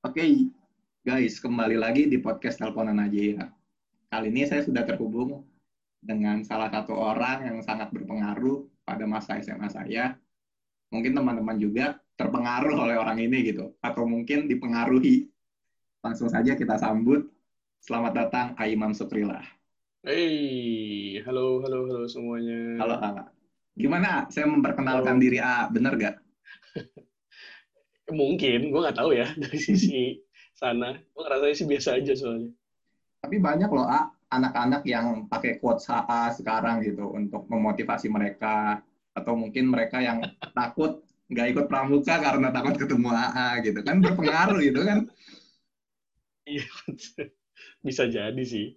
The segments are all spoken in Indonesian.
Oke, guys, kembali lagi di podcast Teleponan aja ya. Kali ini saya sudah terhubung dengan salah satu orang yang sangat berpengaruh pada masa SMA saya. Mungkin teman-teman juga terpengaruh oleh orang ini gitu, atau mungkin dipengaruhi. Langsung saja kita sambut. Selamat datang Aimam Sukrila. Hey, halo, halo, halo semuanya. Halo, A. Gimana? Saya memperkenalkan Halo. diri A, bener gak? Mungkin, gue nggak tahu ya dari sisi sana. Gue ngerasa sih biasa aja soalnya. Tapi banyak loh, A, anak-anak yang pakai quotes AA sekarang gitu untuk memotivasi mereka. Atau mungkin mereka yang takut nggak ikut pramuka karena takut ketemu AA gitu. Kan berpengaruh gitu kan. Iya, bisa jadi sih.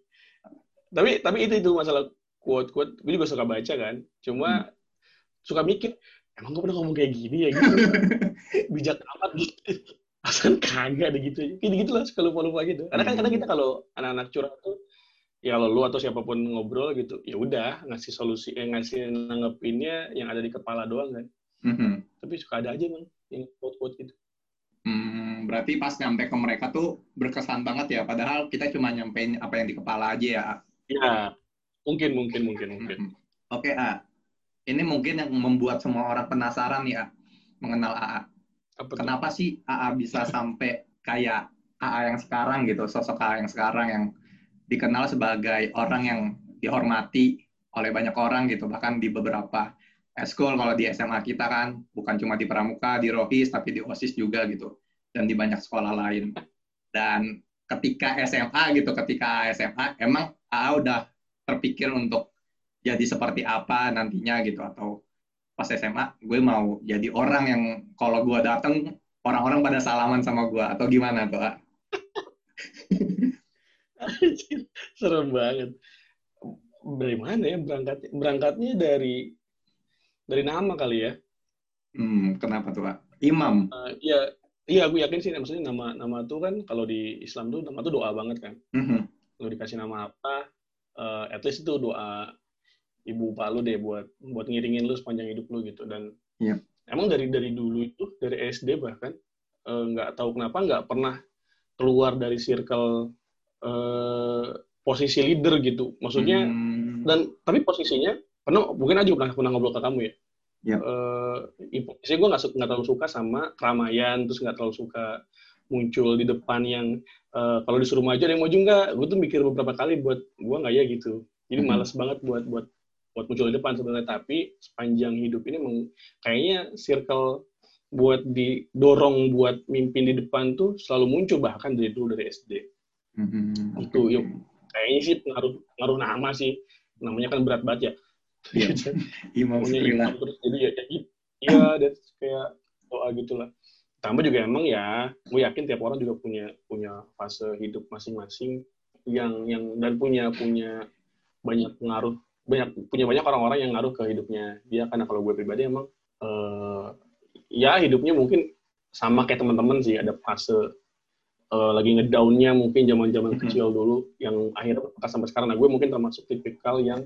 Tapi tapi itu itu masalah quote-quote. Gue juga suka baca kan. Cuma suka mikir, emang gue pernah ngomong kayak gini ya gitu. Bijak amat gitu. Asal kagak deh gitu. Gitu gitulah suka lupa-lupa gitu. Karena kan kadang kita kalau anak-anak curhat tuh ya kalau lu atau siapa pun ngobrol gitu, ya udah ngasih solusi, eh, ngasih nanggepinnya yang ada di kepala doang kan. Mhm. Tapi suka ada aja bang yang quote-quote gitu. Hmm, berarti pas nyampe ke mereka tuh berkesan banget ya. Padahal kita cuma nyampein apa yang di kepala aja ya. A. Ya, mungkin, mungkin, mungkin, mungkin. Mhm. Oke, A. Ini mungkin yang membuat semua orang penasaran ya mengenal AA. Apa? Kenapa sih AA bisa sampai kayak AA yang sekarang gitu, sosok AA yang sekarang yang dikenal sebagai orang yang dihormati oleh banyak orang gitu, bahkan di beberapa eskul kalau di SMA kita kan bukan cuma di Pramuka, di Rohis, tapi di OSIS juga gitu, dan di banyak sekolah lain. Dan ketika SMA gitu, ketika SMA emang AA udah terpikir untuk jadi seperti apa nantinya gitu atau pas SMA gue mau jadi orang yang kalau gue datang orang-orang pada salaman sama gue atau gimana tuh A? Anjir, Serem banget. Dari mana ya berangkat? Berangkatnya dari dari nama kali ya. Hmm, kenapa tuh A? Imam. Eh, Iya, iya aku yakin sih maksudnya nama nama tuh kan kalau di Islam tuh nama tuh doa banget kan. Mhm. Lu dikasih nama apa? eh, at least itu doa ibu bapak lu deh buat buat ngiringin lu sepanjang hidup lu gitu dan Iya. emang dari dari dulu itu dari SD bahkan eh, nggak tahu kenapa nggak pernah keluar dari circle eh, posisi leader gitu maksudnya Hmm, dan tapi posisinya pernah mungkin aja pernah pernah ngobrol ke kamu ya Yap. Eh, info- saya gue nggak nggak terlalu suka sama keramaian terus nggak terlalu suka muncul di depan yang eh, kalau disuruh maju ada yang maju nggak gue tuh mikir beberapa kali buat gue nggak ya gitu jadi Mhm. malas banget buat buat buat muncul di depan sebenarnya. Tapi sepanjang hidup ini meng- kayaknya circle buat didorong buat mimpin di depan tuh selalu muncul bahkan dari dulu dari SD mhm, Itu, oke, yuk. kayaknya sih pengaruh pengaruh nama sih. Namanya kan berat banget ya. Iya. Imam terus jadi ya iya dan kayak doa gitulah. Tambah juga emang ya gue yakin tiap orang juga punya punya fase hidup masing-masing yang yang dan punya punya banyak pengaruh banyak punya banyak orang-orang yang ngaruh ke hidupnya dia. Karena kalau gue pribadi emang eh, ya hidupnya mungkin sama kayak teman-teman sih. Ada fase eh, lagi ngedownnya mungkin zaman-zaman kecil dulu yang akhirnya bekas sampai sekarang. Nah gue mungkin termasuk tipikal yang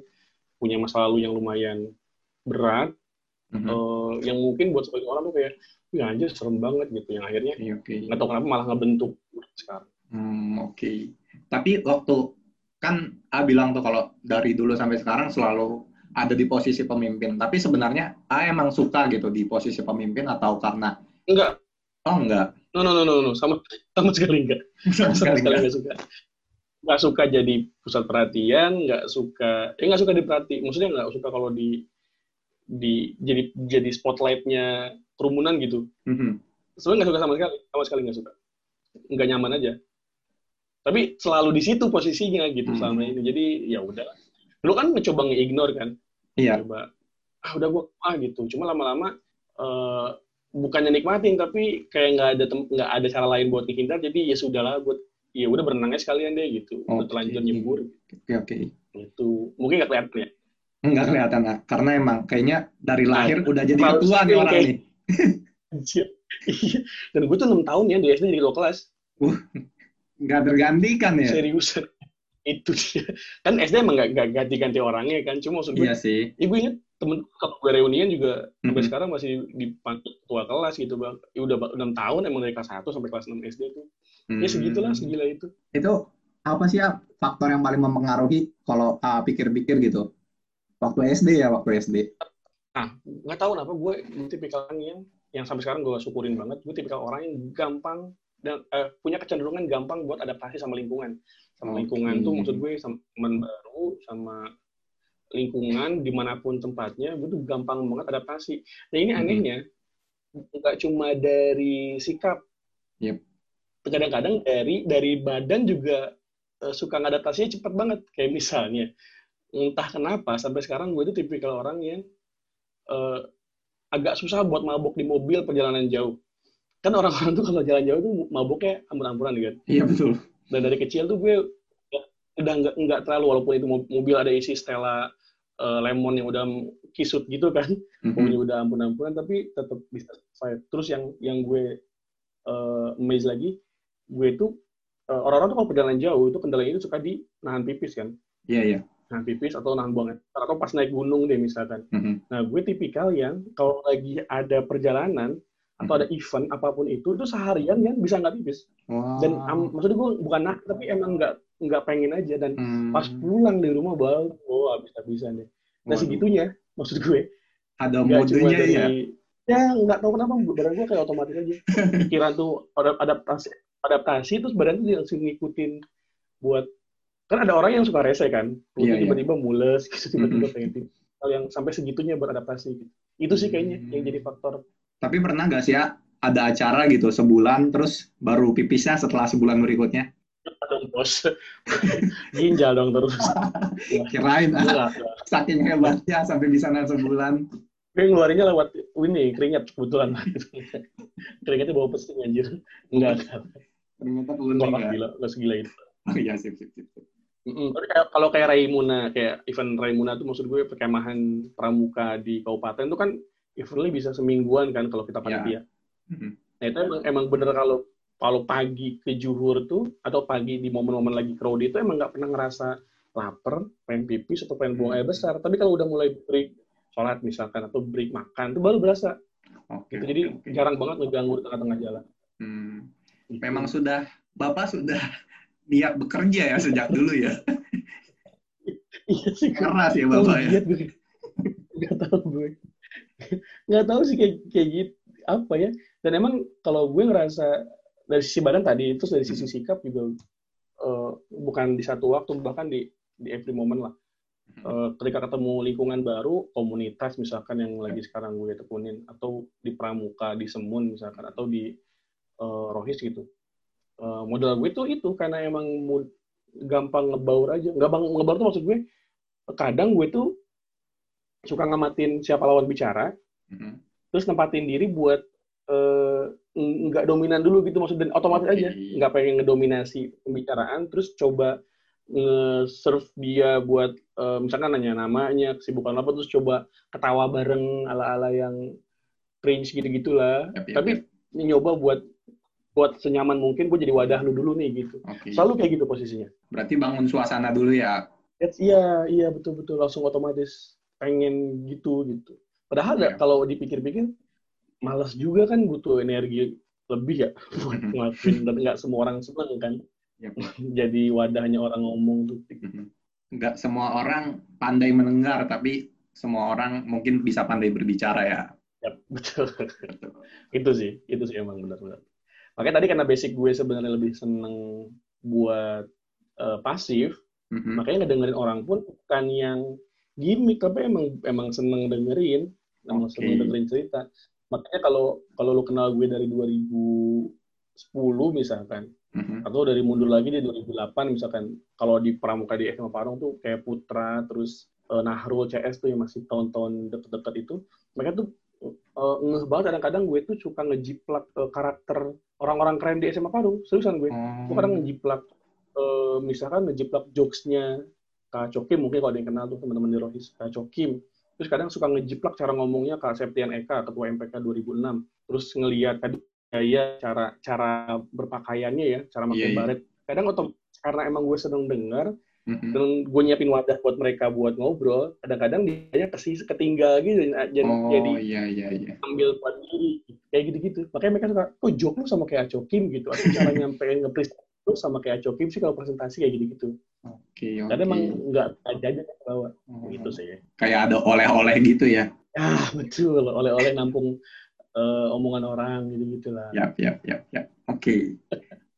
punya masa lalu yang lumayan berat Mhm. eh, yang mungkin buat sebagian orang tuh kayak ya anjir serem banget gitu. Yang akhirnya Iya, nggak tahu kenapa malah ngebentuk sekarang. Hmm, Oke. Tapi waktu kan A bilang tuh kalau dari dulu sampai sekarang selalu ada di posisi pemimpin. Tapi sebenarnya A emang suka gitu di posisi pemimpin atau karena enggak oh enggak no no no no, no. sama sama sekali enggak sama sama sekali sekali enggak. nggak suka nggak suka jadi pusat perhatian nggak suka eh nggak suka diperhati maksudnya nggak suka kalau di di jadi jadi spotlightnya kerumunan gitu Mhm. sebenarnya nggak suka sama sekali sama sekali nggak suka nggak nyaman aja tapi selalu di situ posisinya gitu Hmm. selama ini jadi ya udah lu kan mencoba nge-ignore kan Iya. coba ah udah gua ah gitu cuma lama-lama eh, bukannya nikmatin tapi kayak nggak ada nggak ada cara lain buat menghindar jadi ya sudahlah buat ya udah berenangnya sekalian deh gitu udah Oke. terlanjur nyebur Oke oke. itu mungkin nggak kelihatan ya Enggak kelihatan ah. karena emang kayaknya dari lahir udah jadi ketua nih orang. Anjir. Iya. dan gue tuh enam tahun ya di SD jadi ketua kelas Nggak tergantikan ya. seriusan itu dia kan SD emang nggak ganti-ganti orangnya kan cuma maksud gue Iya sih. gue inget temen kalau gue reunian juga sampai Mhm. sekarang masih dipanggil ketua kelas gitu bang. Ya udah enam tahun emang dari kelas 1 sampai kelas 6 SD itu. Ya segitulah Hmm. segila itu. Itu apa sih ya faktor yang paling mempengaruhi kalau ah, pikir-pikir gitu? Waktu SD ya, waktu SD. Nah, nggak tahu kenapa gue, gue tipikal orang yang yang sampai sekarang gue syukurin banget. Gue tipikal orang yang gampang dan eh, punya kecenderungan gampang buat adaptasi sama lingkungan. Sama Oke. lingkungan tuh maksud gue sama teman baru, sama lingkungan di mana pun tempatnya, gue tuh gampang banget adaptasi. Nah ini Mhm. anehnya nggak cuma dari sikap, Yep. kadang-kadang dari dari badan juga eh, suka ngadaptasinya cepet banget. Kayak misalnya entah kenapa sampai sekarang gue itu tipikal orang yang eh, agak susah buat mabok di mobil perjalanan jauh. Kan orang-orang tuh kalau jalan jauh tuh maboknya ampun-ampunan kan. Iya betul. Dan dari kecil tuh gue udah nggak nggak terlalu walaupun itu mo- mobil ada isi Stella eh, lemon yang udah kisut gitu kan, Mhm. mobilnya udah ampun-ampunan tapi tetap bisa survive. Terus yang yang gue eh amaze lagi, gue tuh eh, orang-orang tuh kalau perjalanan jauh itu kendalanya itu suka di nahan pipis kan, Iya iya. nahan pipis atau nahan buang air atau pas naik gunung deh misalkan. Mhm. Nah, gue tipikal yang kalau lagi ada perjalanan atau ada event apa pun itu, itu seharian kan bisa nggak pipis. Wow. Dan am- maksudnya gue bukan nak, tapi emang nggak nggak pengen aja. Dan Hmm. pas pulang di rumah baru, oh habis-habisan deh. Nah Waduh. segitunya, maksud gue. ada modenya dari, ya. Ya nggak tahu kenapa badan gue kayak otomatis aja. Pikiran tuh ada- adaptasi, adaptasi terus badan tuh langsung ngikutin buat kan ada orang yang suka rese kan, Iya, iya. tiba-tiba mules, gitu, tiba-tiba Mhm. pengen pipis. Hal yang sampai segitunya beradaptasi. Gitu. Itu sih kayaknya Hmm. yang jadi faktor Tapi pernah nggak sih ya ada acara gitu sebulan terus baru pipisnya setelah sebulan berikutnya? dong bos ginjal dong terus Kirain ah, saking hebatnya sampai bisa nahan sebulan. gue ngeluarinnya lewat ini keringat kebetulan keringatnya bawa pesing anjir enggak Ternyata kuning ya. gila nggak segila itu Oh iya sip sip sip. Mm-mm. Kayak- kalau kayak Raimuna kayak event Raimuna tuh maksud gue perkemahan pramuka di kabupaten tuh kan eventnya bisa semingguan kan kalau kita panitia Mhm. nah itu emang emang bener kalau kalau pagi ke Juhur tuh atau pagi di momen-momen lagi crowded itu emang nggak pernah ngerasa lapar, pengen pipis atau pengen buang air besar. Tapi kalau udah mulai break sholat misalkan atau break makan itu baru berasa. Oke. Gitu. Jadi oke. jarang banget ngeganggu di tengah-tengah jalan. Hmm. Gitu. Memang sudah Bapak sudah niat bekerja ya sejak dulu ya. iya sih. Keras ya Bapak ya. Nggak tahu gue. Nggak tahu sih kayak kayak gitu apa ya. Dan emang kalau gue ngerasa dari sisi badan tadi terus dari sisi sikap juga eh, bukan di satu waktu bahkan di di every moment lah. Eh, ketika ketemu lingkungan baru, komunitas misalkan yang lagi sekarang gue tekunin atau di Pramuka, di Semun misalkan atau di eh, Rohis gitu. Eh, modal gue tuh itu karena emang gampang ngebaur aja. Gampang ngebaur tuh maksud gue kadang gue tuh suka ngamatin siapa lawan bicara, Mhm. terus nempatin diri buat ng- nggak dominan dulu gitu maksud dan otomatis Oke. aja nggak pengen ngedominasi pembicaraan terus coba nge-serve dia buat eh, misalkan nanya namanya kesibukan apa terus coba ketawa bareng ala-ala yang cringe gitu-gitulah Yap, yap, tapi yap. nyoba buat buat senyaman mungkin gue jadi wadah lu dulu nih gitu Oke. selalu kayak gitu posisinya Berarti bangun suasana dulu ya. That's, iya iya betul betul langsung otomatis pengen gitu gitu padahal Iya. kalau dipikir-pikir malas juga kan butuh energi lebih ya buat ngelakuin dan nggak semua orang seneng kan Yap. jadi wadahnya orang ngomong tuh. Nggak semua orang pandai mendengar, tapi semua orang mungkin bisa pandai berbicara ya. ya betul itu sih itu sih emang benar-benar makanya tadi karena basic gue sebenarnya lebih seneng buat eh, pasif Mhm. makanya ngedengerin orang pun bukan yang gimmick tapi emang emang seneng dengerin emang Oke. seneng dengerin cerita makanya kalau kalau lu kenal gue dari 2010 misalkan Mhm. atau dari mundur lagi di 2008 misalkan kalau di pramuka di SMA Parung tuh kayak Putra terus eh, Nahrul CS tuh yang masih tahun-tahun deket-deket itu mereka tuh eh, ngeh banget kadang-kadang gue tuh suka ngejiplak eh, karakter orang-orang keren di SMA Parung seriusan gue gue Oh. kadang ngejiplak eh, misalkan ngejiplak jokesnya Kak Cokim mungkin kalau ada yang kenal tuh teman-teman di Rohis. Kak Cokim terus kadang suka ngejiplak cara ngomongnya Kak Septian Eka ketua MPK 2006 terus ngelihat tadi gaya cara cara berpakaiannya ya cara pakai Iya, iya. baret. Kadang otom karena emang gue sedang dengar Mhm. dan gue nyiapin wadah buat mereka buat ngobrol kadang-kadang dia kasih ketinggal gitu jadi Oh jadi iya iya iya. ambil buat diri. Kayak gitu-gitu. Makanya mereka suka kok joke lu sama kayak Aco Kim gitu atau cara nyampein nge lu sama kayak Aco Kim sih kalau presentasi kayak gitu-gitu Oke oke. karena emang nggak aja aja ke bawah Oh. gitu sih Kayak ada oleh-oleh gitu ya. ah betul oleh-oleh nampung eh, omongan orang gitu gitulah Yap, yap, yap, yap. Oke.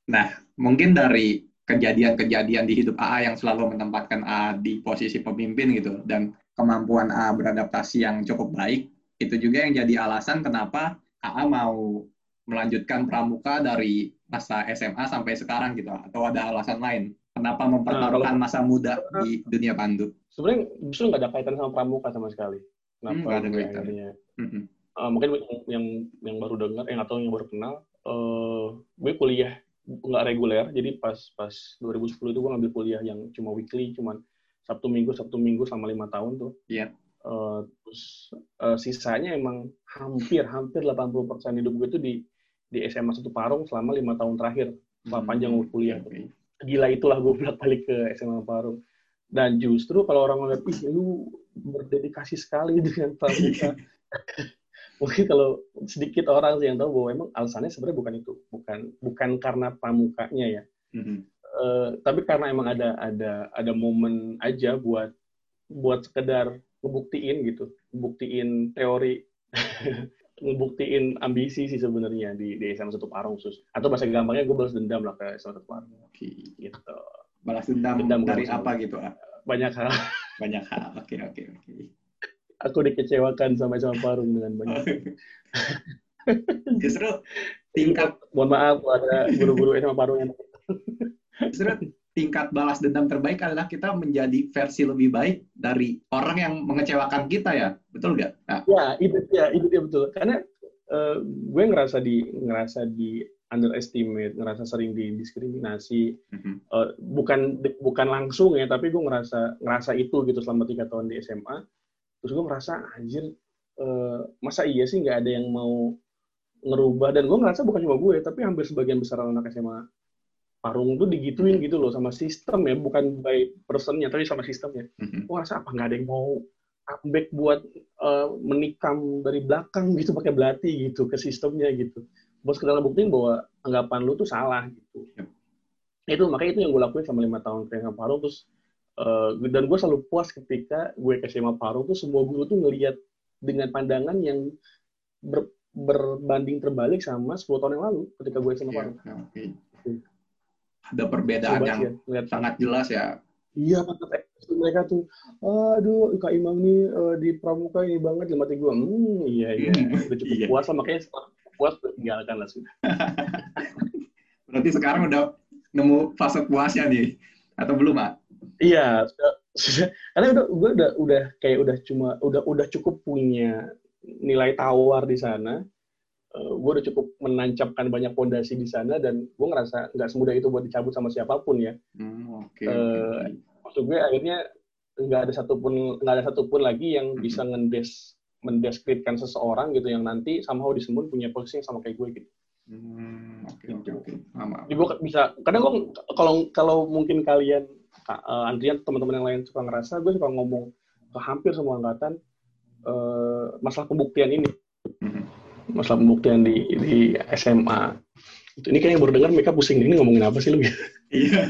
Nah, mungkin dari kejadian-kejadian di hidup AA yang selalu menempatkan AA di posisi pemimpin gitu, dan kemampuan AA beradaptasi yang cukup baik, itu juga yang jadi alasan kenapa AA mau melanjutkan pramuka dari masa SMA sampai sekarang gitu, atau ada alasan lain? Kenapa mempertaruhkan masa muda di dunia pandu? sebenarnya justru nggak ada kaitan sama pramuka sama sekali Hmm, kenapa nggak ada kaitan. Mhm. Eh, mungkin yang, yang yang baru dengar yang atau yang baru kenal eh gue kuliah nggak reguler jadi pas pas 2010 itu gue ngambil kuliah yang cuma weekly cuman sabtu minggu sabtu minggu selama lima tahun tuh Iya. Eh, terus eh, sisanya emang hampir hampir 80% hidup gue itu di di SMA satu Parung selama lima tahun terakhir Wah, panjang kuliah. Oke. gila itulah gue bolak balik ke SMA Parung. Dan justru kalau orang ngeliat ih lu berdedikasi sekali dengan pramuka mungkin kalau sedikit orang sih yang tahu bahwa emang alasannya sebenarnya bukan itu. Bukan bukan karena pramukanya ya. Mhm. Eh, tapi karena emang ada ada ada momen aja buat buat sekedar ngebuktiin gitu. Ngebuktiin teori ngebuktiin ambisi sih sebenarnya di di SMA satu Parung khusus atau bahasa gampangnya gue balas dendam lah ke SMA satu Parung gitu Balas dendam, Dendam dari kalau apa gitu? ah? banyak hal Banyak hal. Oke, oke, oke. aku dikecewakan sama SMA Parung dengan banyak Justru tingkat mohon maaf ada guru-guru SMA Parung yang justru tingkat balas dendam terbaik adalah kita menjadi versi lebih baik dari orang yang mengecewakan kita ya. Betul nggak? Nah, ya itu ya itu dia betul. Karena eh, gue ngerasa di ngerasa di underestimate ngerasa sering didiskriminasi. Mhm. Eh, bukan bukan langsung ya tapi gue ngerasa ngerasa itu gitu selama tiga tahun di SMA terus gue merasa anjir eh, masa iya sih nggak ada yang mau ngerubah? Dan gue ngerasa bukan cuma gue tapi hampir sebagian besar anak SMA Parung tuh digituin gitu loh sama sistem ya bukan by personnya tapi sama sistemnya. Mhm. gue ngerasa apa nggak ada yang mau comeback buat eh, menikam dari belakang gitu pakai belati gitu ke sistemnya gitu. Bos sekedar buktiin bahwa anggapan lu tuh salah gitu. Yep. itu makanya itu yang gue lakuin selama lima tahun ke SMA Parung. Terus eh, dan gue selalu puas ketika gue ke SMA Parung tuh semua guru tuh ngelihat dengan pandangan yang ber- berbanding terbalik sama 10 tahun yang lalu ketika gue SMA Iya, Parung. oke. Ada perbedaan Coba yang ya, sangat jelas ya. Iya, mereka tuh, aduh, Kak Imam nih eh, di Pramuka ini banget, dalam hati gue, hmm, iya, iya, udah cukup Iya. puas lah, makanya setelah puas, tinggalkan lah sudah. berarti sekarang udah nemu fase puasnya nih atau belum ah Iya, sudah, sudah- karena udah, gue udah, udah kayak udah cuma, udah, udah cukup punya nilai tawar di sana, Eh, gue udah cukup menancapkan banyak pondasi di sana, dan gue ngerasa nggak semudah itu buat dicabut sama siapa pun ya. Hmm, oke Eh, oke. maksud gue akhirnya nggak ada satupun nggak ada satupun lagi yang Mhm. bisa ngendes mendeskripsikan seseorang gitu yang nanti somehow disebut punya posisi yang sama kayak gue gitu. Hmm, oke oke oke Paham, Jadi gue bisa kadang gue kalau kalau mungkin kalian uh, Andrian teman-teman yang lain suka ngerasa gue suka ngomong ke hampir semua angkatan eh, masalah pembuktian ini Mhm. Masalah pembuktian di di SMA itu ini kayaknya baru dengar mereka pusing. Ini ngomongin apa sih lu? Iya.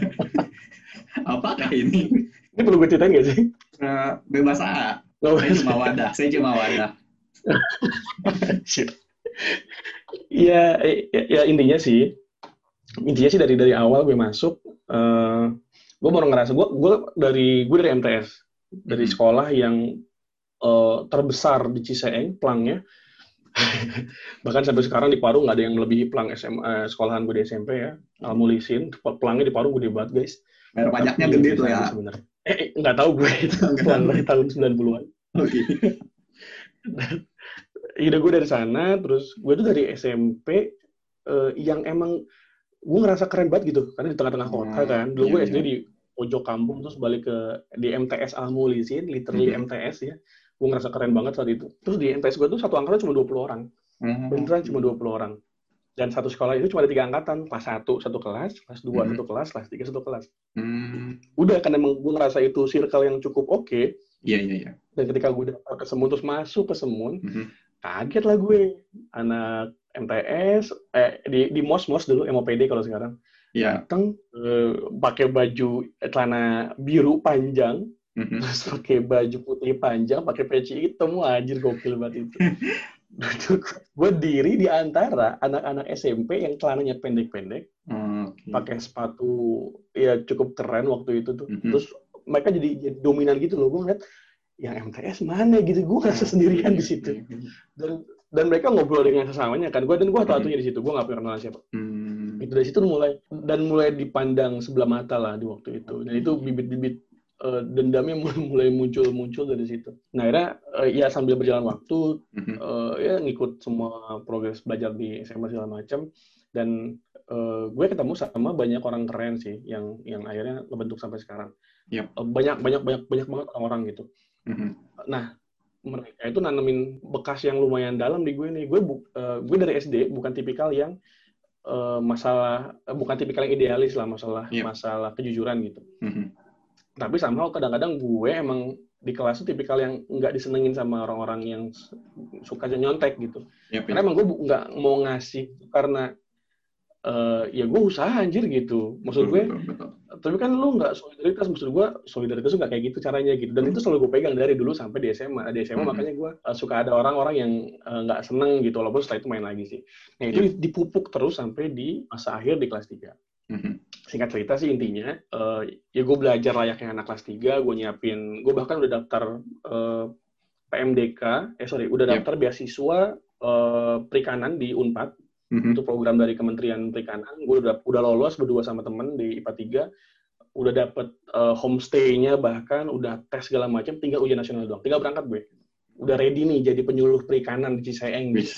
Apakah ini? Ini perlu gue ceritain gak sih? Eh, bebas ah saya cuma wadah. Saya cuma wadah. Iya, ya, ya intinya sih, intinya sih dari dari awal gue masuk, eh gue baru ngerasa gue gue dari gue dari MTS, dari Mhm. sekolah yang eh, terbesar di Ciseeng, pelangnya. Bahkan sampai sekarang di Parung nggak ada yang melebihi pelang SMA, sekolahan gue di SMP ya. Almulisin, pelangnya di Parung gede banget guys. bayar pajaknya gede tuh ya sebenarnya. Eh, eh, nggak tahu gue itu pelang dari tahun 90-an. oke Ide gue dari sana, terus gue tuh dari SMP eh, yang emang gue ngerasa keren banget gitu, karena di tengah-tengah kota Hmm, kan. Dulu gue iya, SD di pojok kampung, terus balik ke di MTS Almulisin, literally Mhm. MTS ya. Gue ngerasa keren banget saat itu. Terus di MTS gue tuh satu angkatan cuma 20 orang, Hmm, beneran cuma 20 orang. dan satu sekolah itu cuma ada tiga angkatan kelas satu satu kelas kelas dua Mhm. satu kelas kelas tiga satu kelas Hmm. udah kan emang gue ngerasa itu circle yang cukup oke Iya, iya, iya. dan ketika gue daftar ke Semun terus masuk ke Semun Mhm. kaget lah gue anak MTS eh di di mos mos dulu MOPD kalau sekarang Iya. datang eh, pakai baju celana biru panjang Mhm. terus pakai baju putih panjang pakai peci hitam anjir gokil banget itu. Gue diri di antara anak-anak SMP yang celananya pendek-pendek Oke. pakai sepatu ya cukup keren waktu itu tuh. Mhm. terus mereka jadi, jadi dominan gitu loh gue ngeliat yang MTS mana gitu? Gue ngerasa sendirian di situ. dan dan mereka ngobrol dengan sesamanya kan. Gue dan gue tahu di situ gue nggak pernah kenal siapa. Hmm. itu dari situ mulai dan mulai dipandang sebelah mata lah di waktu itu. Dan itu bibit-bibit eh, dendamnya mulai muncul-muncul dari situ nah akhirnya eh, ya sambil berjalan waktu eh, ya ngikut semua progres belajar di SMA segala macam dan eh, gue ketemu sama banyak orang keren sih yang yang akhirnya ngebentuk sampai sekarang Yap. Eh, banyak banyak banyak banyak banget orang-orang gitu Mhm. mereka itu nanemin bekas yang lumayan dalam di gue nih gue bu- eh, gue dari SD bukan tipikal yang masalah bukan tipikal yang idealis lah masalah Yep. masalah kejujuran gitu Mhm. Tapi somehow kadang-kadang gue emang di kelas itu tipikal yang nggak disenengin sama orang-orang yang suka nyontek gitu Yap, karena yap. emang gue nggak mau ngasih karena eh, ya gue usaha anjir gitu maksud Betul, gue betul, betul. tapi kan lu nggak solidaritas maksud gue solidaritas nggak kayak gitu caranya gitu dan itu selalu gue pegang dari dulu sampai di SMA di SMA Mhm. makanya gue uh, suka ada orang-orang yang uh, nggak seneng gitu walaupun setelah itu main lagi sih nah itu Iya. dipupuk terus sampai di masa akhir di kelas 3 Mhm. Singkat cerita sih intinya uh, ya gue belajar layaknya anak kelas 3 gue nyiapin gue bahkan udah daftar uh, PMDK eh sorry udah daftar beasiswa uh, perikanan di Unpad Mhm. itu program dari Kementerian Perikanan. Gue udah udah lolos berdua sama temen di IPA 3. Udah dapet uh, homestay-nya bahkan udah tes segala macam, tinggal ujian nasional doang. Tinggal berangkat gue. Udah ready nih jadi penyuluh perikanan di Ciseeng. Wis.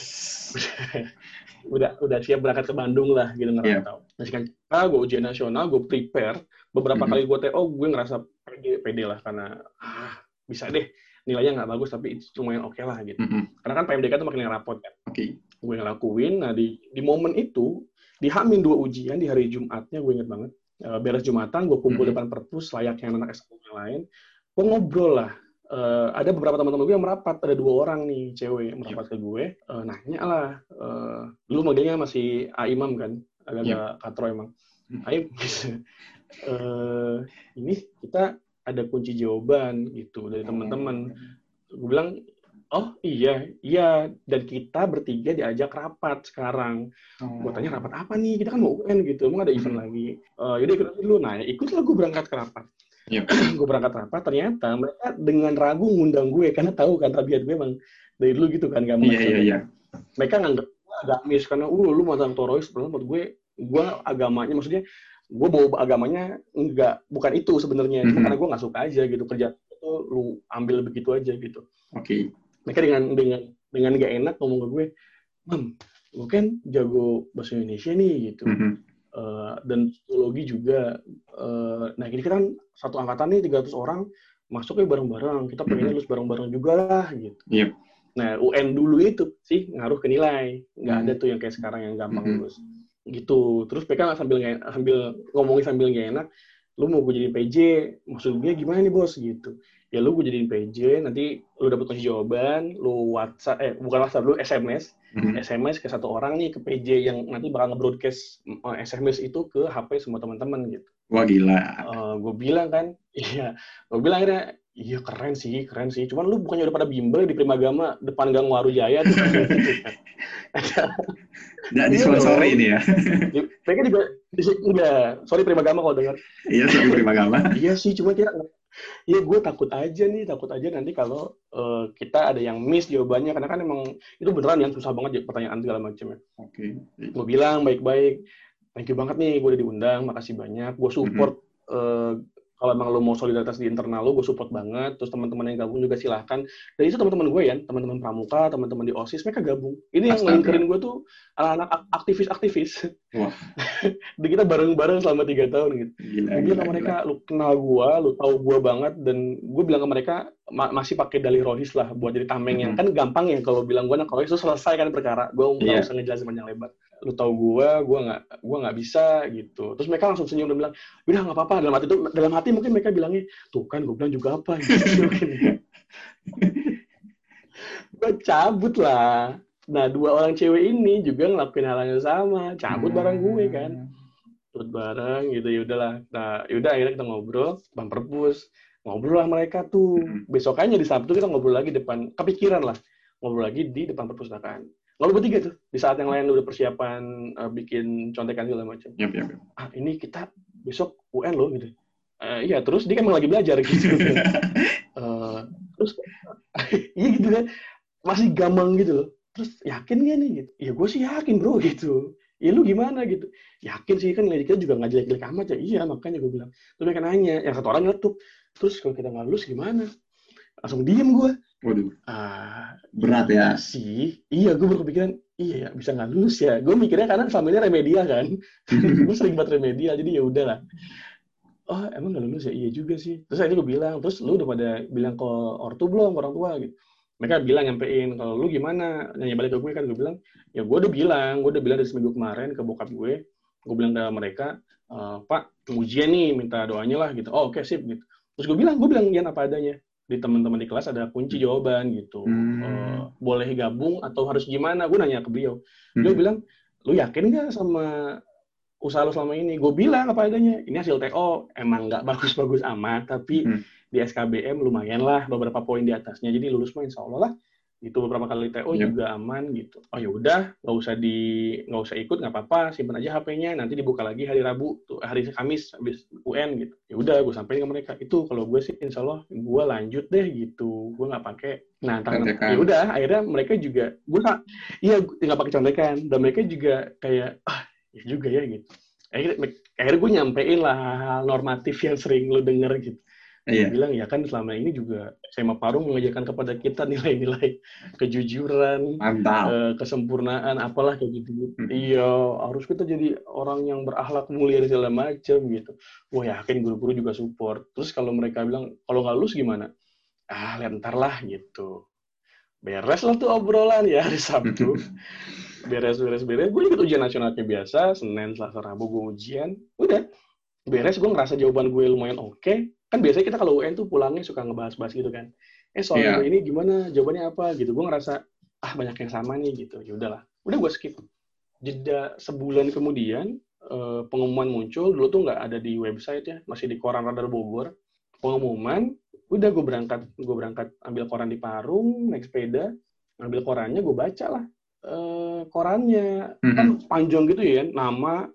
udah udah siap berangkat ke Bandung lah gitu ngerantau. Nah, sekarang gue ujian nasional, gue prepare. Beberapa Mhm. kali gue TO, gue ngerasa pede, pede lah karena ah, bisa deh nilainya nggak bagus tapi itu lumayan oke lah gitu. Mhm. Karena kan PMDK itu makin rapot kan Oke. gue ngelakuin. Nah di di momen itu di Hamin dua ujian di hari Jumatnya gue inget banget. Eh, beres Jumatan gue kumpul Mhm. depan perpus layaknya anak SMA yang lain. Gue ngobrol lah. Eh, ada beberapa teman-teman gue yang merapat. Ada dua orang nih cewek yang merapat ke gue. Eh, nanya lah. Eh, dulu manggilnya masih A Imam kan. Agak-agak katro emang. Hmm. Ayo, eh, ini kita ada kunci jawaban gitu dari teman-teman gue bilang oh iya iya dan kita bertiga diajak rapat sekarang Oh. gue tanya rapat apa nih kita kan mau UN gitu emang ada event Hmm. lagi Eh yaudah ikut dulu nah ikutlah gue berangkat ke rapat Yep. gue berangkat rapat ternyata mereka dengan ragu ngundang gue karena tahu kan tabiat gue emang dari dulu gitu kan gak Iya, iya, iya. mereka nganggap gue agamis karena uh lu mantan torois sebenarnya menurut gue gue agamanya maksudnya gue bawa agamanya enggak bukan itu sebenarnya Cuma Mhm. karena gue nggak suka aja gitu kerja itu lu ambil begitu aja gitu Oke. mereka dengan dengan dengan gak enak ngomong ke gue, mam, gue kan jago bahasa Indonesia nih gitu, Mhm. Eh, dan psikologi juga. Eh, nah ini kan satu angkatan nih 300 orang masuknya bareng-bareng, kita pengen Mhm. lulus bareng-bareng juga lah gitu. Yep. Nah UN dulu itu sih ngaruh ke nilai, nggak Mhm. ada tuh yang kayak sekarang yang gampang Mhm. lulus. Gitu. Terus mereka sambil nggak- sambil ngomongin sambil gak enak, lu mau gue jadi PJ, maksudnya gimana nih bos gitu ya lu gue jadiin PJ nanti lu dapet kunci jawaban lu WhatsApp eh bukan WhatsApp lu SMS Mhm. SMS ke satu orang nih ke PJ yang nanti bakal nge-broadcast eh, SMS itu ke HP semua teman-teman gitu Wah gila. gue bilang kan iya gue bilang akhirnya iya keren sih keren sih cuman lu bukannya udah pada bimbel di Primagama depan gang Waru Jaya tuh Nggak Iya disponsori ini ya. Di- mereka juga enggak sorry Primagama kalau dengar Iya, sorry Prima Gama. iya sih cuma kira Iya, gue takut aja nih, takut aja nanti kalau eh, kita ada yang miss jawabannya, karena kan emang itu beneran yang susah banget ya, pertanyaan segala macam ya. Oke. Gue bilang baik-baik, thank you banget nih, gue udah diundang, makasih banyak, gue support eh, kalau emang lo mau solidaritas di internal lo, gue support banget. Terus teman-teman yang gabung juga silahkan. Dan itu teman-teman gue ya, teman-teman pramuka, teman-teman di osis, mereka gabung. Ini yang Astaga. ngelingkerin gue tuh anak-anak ak- aktivis-aktivis. Wah. Dan kita bareng-bareng selama tiga tahun gitu. Gila, Gue bilang ke mereka, lu kenal gua, lu tahu gua banget, dan gue bilang ke mereka ma- masih pakai dalih rohis lah buat jadi tameng yang Mhm. kan gampang ya kalau bilang gua anak rohis itu selesai kan perkara, gue nggak Iya. usah ngejelasin panjang lebar. Lu tahu gue gue nggak gue nggak bisa gitu. Terus mereka langsung senyum dan bilang udah nggak apa-apa. Dalam hati itu dalam hati mungkin mereka bilangnya tuh kan gue bilang juga apa. Gitu. Gue cabut lah. Nah dua orang cewek ini juga ngelakuin hal yang sama. Cabut bareng gue kan. Cabut bareng gitu. Ya udahlah. Nah yaudah akhirnya kita ngobrol bumper push ngobrol lah mereka tuh. Besokannya di Sabtu kita ngobrol lagi depan kepikiran lah. Ngobrol lagi di depan perpustakaan lalu bertiga tuh di saat yang lain udah persiapan uh, bikin contekan segala macam. Yep, yep, yep. ah ini kita besok UN loh gitu. Uh, iya terus dia kan lagi belajar gitu. Uh, terus iya gitu kan. Masih gampang gitu loh. Terus yakin gak nih gitu? Ya gue sih yakin bro gitu. Ya lu gimana gitu? Yakin sih kan nilai kita juga nggak jelek-jelek amat ya. Iya makanya gue bilang. Terus mereka nanya yang satu orang nyetuk terus kalau kita nggak lulus gimana? Langsung diem gue Waduh. Ah, berat ya. Sih, iya gue berkepikiran, iya ya bisa nggak lulus ya. Gue mikirnya karena ini remedial kan. gue sering buat remedial, jadi ya udahlah. Oh emang nggak lulus ya? Iya juga sih. Terus akhirnya gue bilang, terus lu udah pada bilang ke ortu belum, ke orang tua gitu. Mereka bilang nyampein, kalau lu gimana? Nanya balik ke gue kan, gue bilang, ya gue udah bilang, gue udah bilang dari seminggu kemarin ke bokap gue, gue bilang ke mereka, e, Pak, ujian nih, minta doanya lah gitu. Oh oke okay, sip gitu. Terus gue bilang, gue bilang Yan apa adanya di teman-teman di kelas ada kunci jawaban gitu. Hmm. Uh, boleh gabung atau harus gimana? Gue nanya ke beliau. Beliau hmm. bilang, lu yakin nggak sama usaha lu selama ini? Gue bilang apa adanya. Ini hasil TO emang nggak bagus-bagus amat, tapi hmm. di SKBM lumayan lah beberapa poin di atasnya. Jadi lulus mah insya Allah lah itu beberapa kali TO yeah. juga aman gitu. Oh ya udah nggak usah di nggak usah ikut nggak apa-apa simpan aja HP-nya nanti dibuka lagi hari Rabu tuh hari Kamis habis UN gitu. Ya udah gue sampaikan ke mereka. Itu kalau gue sih Insya Allah gue lanjut deh gitu. Gue nggak pakai nah ya udah akhirnya mereka juga gue iya nggak pakai contekan. Dan mereka juga kayak ah ya juga ya gitu. Akhirnya, akhirnya gue nyampein lah hal normatif yang sering lo denger gitu Iya. bilang ya kan selama ini juga Sema Parung mengajarkan kepada kita nilai-nilai kejujuran, uh, kesempurnaan, apalah kayak gitu. gitu. Hmm. Iya, harus kita jadi orang yang berakhlak mulia dan segala macam gitu. Wah yakin guru-guru juga support. Terus kalau mereka bilang kalau nggak lulus gimana? Ah, lihat ntar lah gitu. Beres lah tuh obrolan ya hari Sabtu. beres, beres, beres. Gue ikut ujian nasional kayak biasa. Senin, Selasa, Rabu gue ujian. Udah. Beres, gue ngerasa jawaban gue lumayan oke. Okay kan biasanya kita kalau UN tuh pulangnya suka ngebahas-bahas gitu kan. Eh soal yeah. ini gimana? Jawabannya apa? Gitu. Gue ngerasa ah banyak yang sama nih gitu. Ya udahlah. Udah gue skip. Jeda sebulan kemudian uh, pengumuman muncul. Dulu tuh nggak ada di website ya masih di koran radar Bogor. Pengumuman udah gue berangkat gue berangkat ambil koran di Parung naik sepeda. Ambil korannya gue baca lah uh, korannya. Mm -hmm. kan panjang gitu ya nama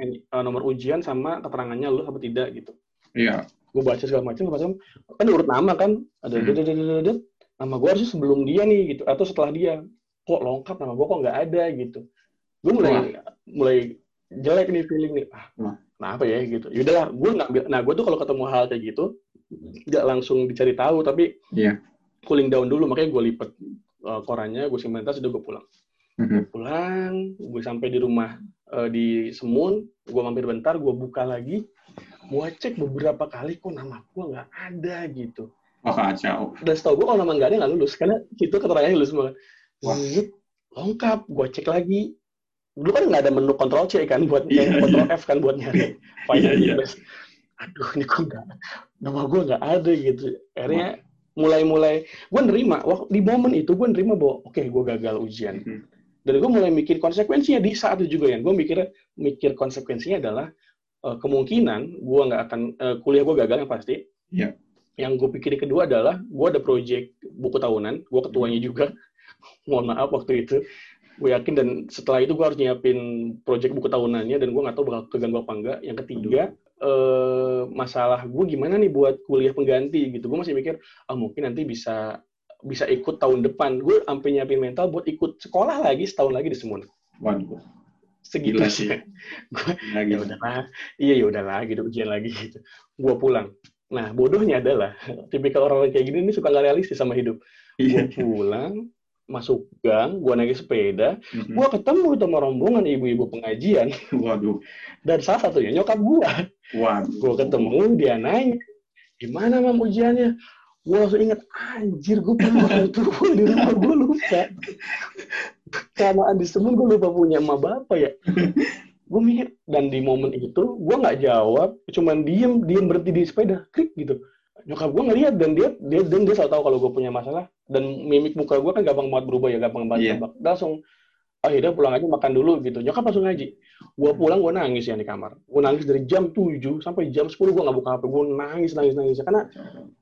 uh, nomor ujian sama keterangannya lu apa tidak gitu. Iya gue baca segala macam macam kan urut nama kan. Ada hmm. nama gue harusnya sebelum dia nih gitu. Atau setelah dia. Kok lengkap nama gue kok nggak ada gitu. Gue mulai Wah. mulai jelek nih feeling nih. Ah nah apa ya gitu. Yaudahlah gue ngambil nah gue tuh kalau ketemu hal kayak gitu nggak langsung dicari tahu tapi yeah. cooling down dulu. Makanya gue lipet uh, korannya gue simpan tas udah gue pulang. Mm-hmm. gue pulang gue sampai di rumah uh, di Semun gue mampir bentar gue buka lagi gue cek beberapa kali kok nama gue nggak ada gitu. Oh kacau. Dan setahu gue kalau nama nggak ada nggak lulus karena itu keterangannya lulus semua. Wah. lengkap. Gue cek lagi. Dulu kan nggak ada menu kontrol C kan buat yeah, kontrol yeah. F kan buat nyari file yeah, yeah. Aduh ini kok nggak nama gue nggak ada gitu. Akhirnya mulai-mulai gue nerima. Wah, di momen itu gue nerima bahwa oke okay, gue gagal ujian. Mm -hmm. Dan gue mulai mikir konsekuensinya di saat itu juga ya. Gue mikir mikir konsekuensinya adalah uh, kemungkinan gue nggak akan uh, kuliah gue gagal yang pasti. Yeah. Yang gue pikirin kedua adalah gue ada project buku tahunan, gue ketuanya juga. Mohon maaf waktu itu. Gue yakin dan setelah itu gue harus nyiapin project buku tahunannya dan gue nggak tahu bakal keganggu apa enggak. Yang ketiga, uh, masalah gue gimana nih buat kuliah pengganti gitu. Gue masih mikir, ah mungkin nanti bisa bisa ikut tahun depan. Gue sampai nyiapin mental buat ikut sekolah lagi setahun lagi di Semun. Waduh segitu sih. gue ya udahlah, iya ya udahlah gitu ujian lagi gitu. Gue pulang. Nah bodohnya adalah tipikal orang, -orang kayak gini ini suka nggak realistis sama hidup. Iya. pulang, masuk gang, gue naik sepeda, mm-hmm. gue ketemu sama rombongan ibu-ibu pengajian. Waduh. Dan salah satunya nyokap gue. Waduh. Gue ketemu, dia nanya, gimana mam ujiannya? Gue langsung inget, anjir gue pernah orang tua di rumah gue lupa. Kelamaan di Semun gue lupa punya emak bapak ya gue mikir dan di momen itu gue nggak jawab cuman diem diem berhenti di sepeda klik gitu nyokap gue ngeliat dan dia dia dan dia selalu tahu kalau gue punya masalah dan mimik muka gue kan gampang banget berubah ya gampang banget Iya. yeah. langsung akhirnya pulang aja makan dulu gitu. Nyokap langsung ngaji. Gue pulang gue nangis ya di kamar. Gue nangis dari jam 7 sampai jam 10 gue nggak buka hp gue nangis nangis nangis. Karena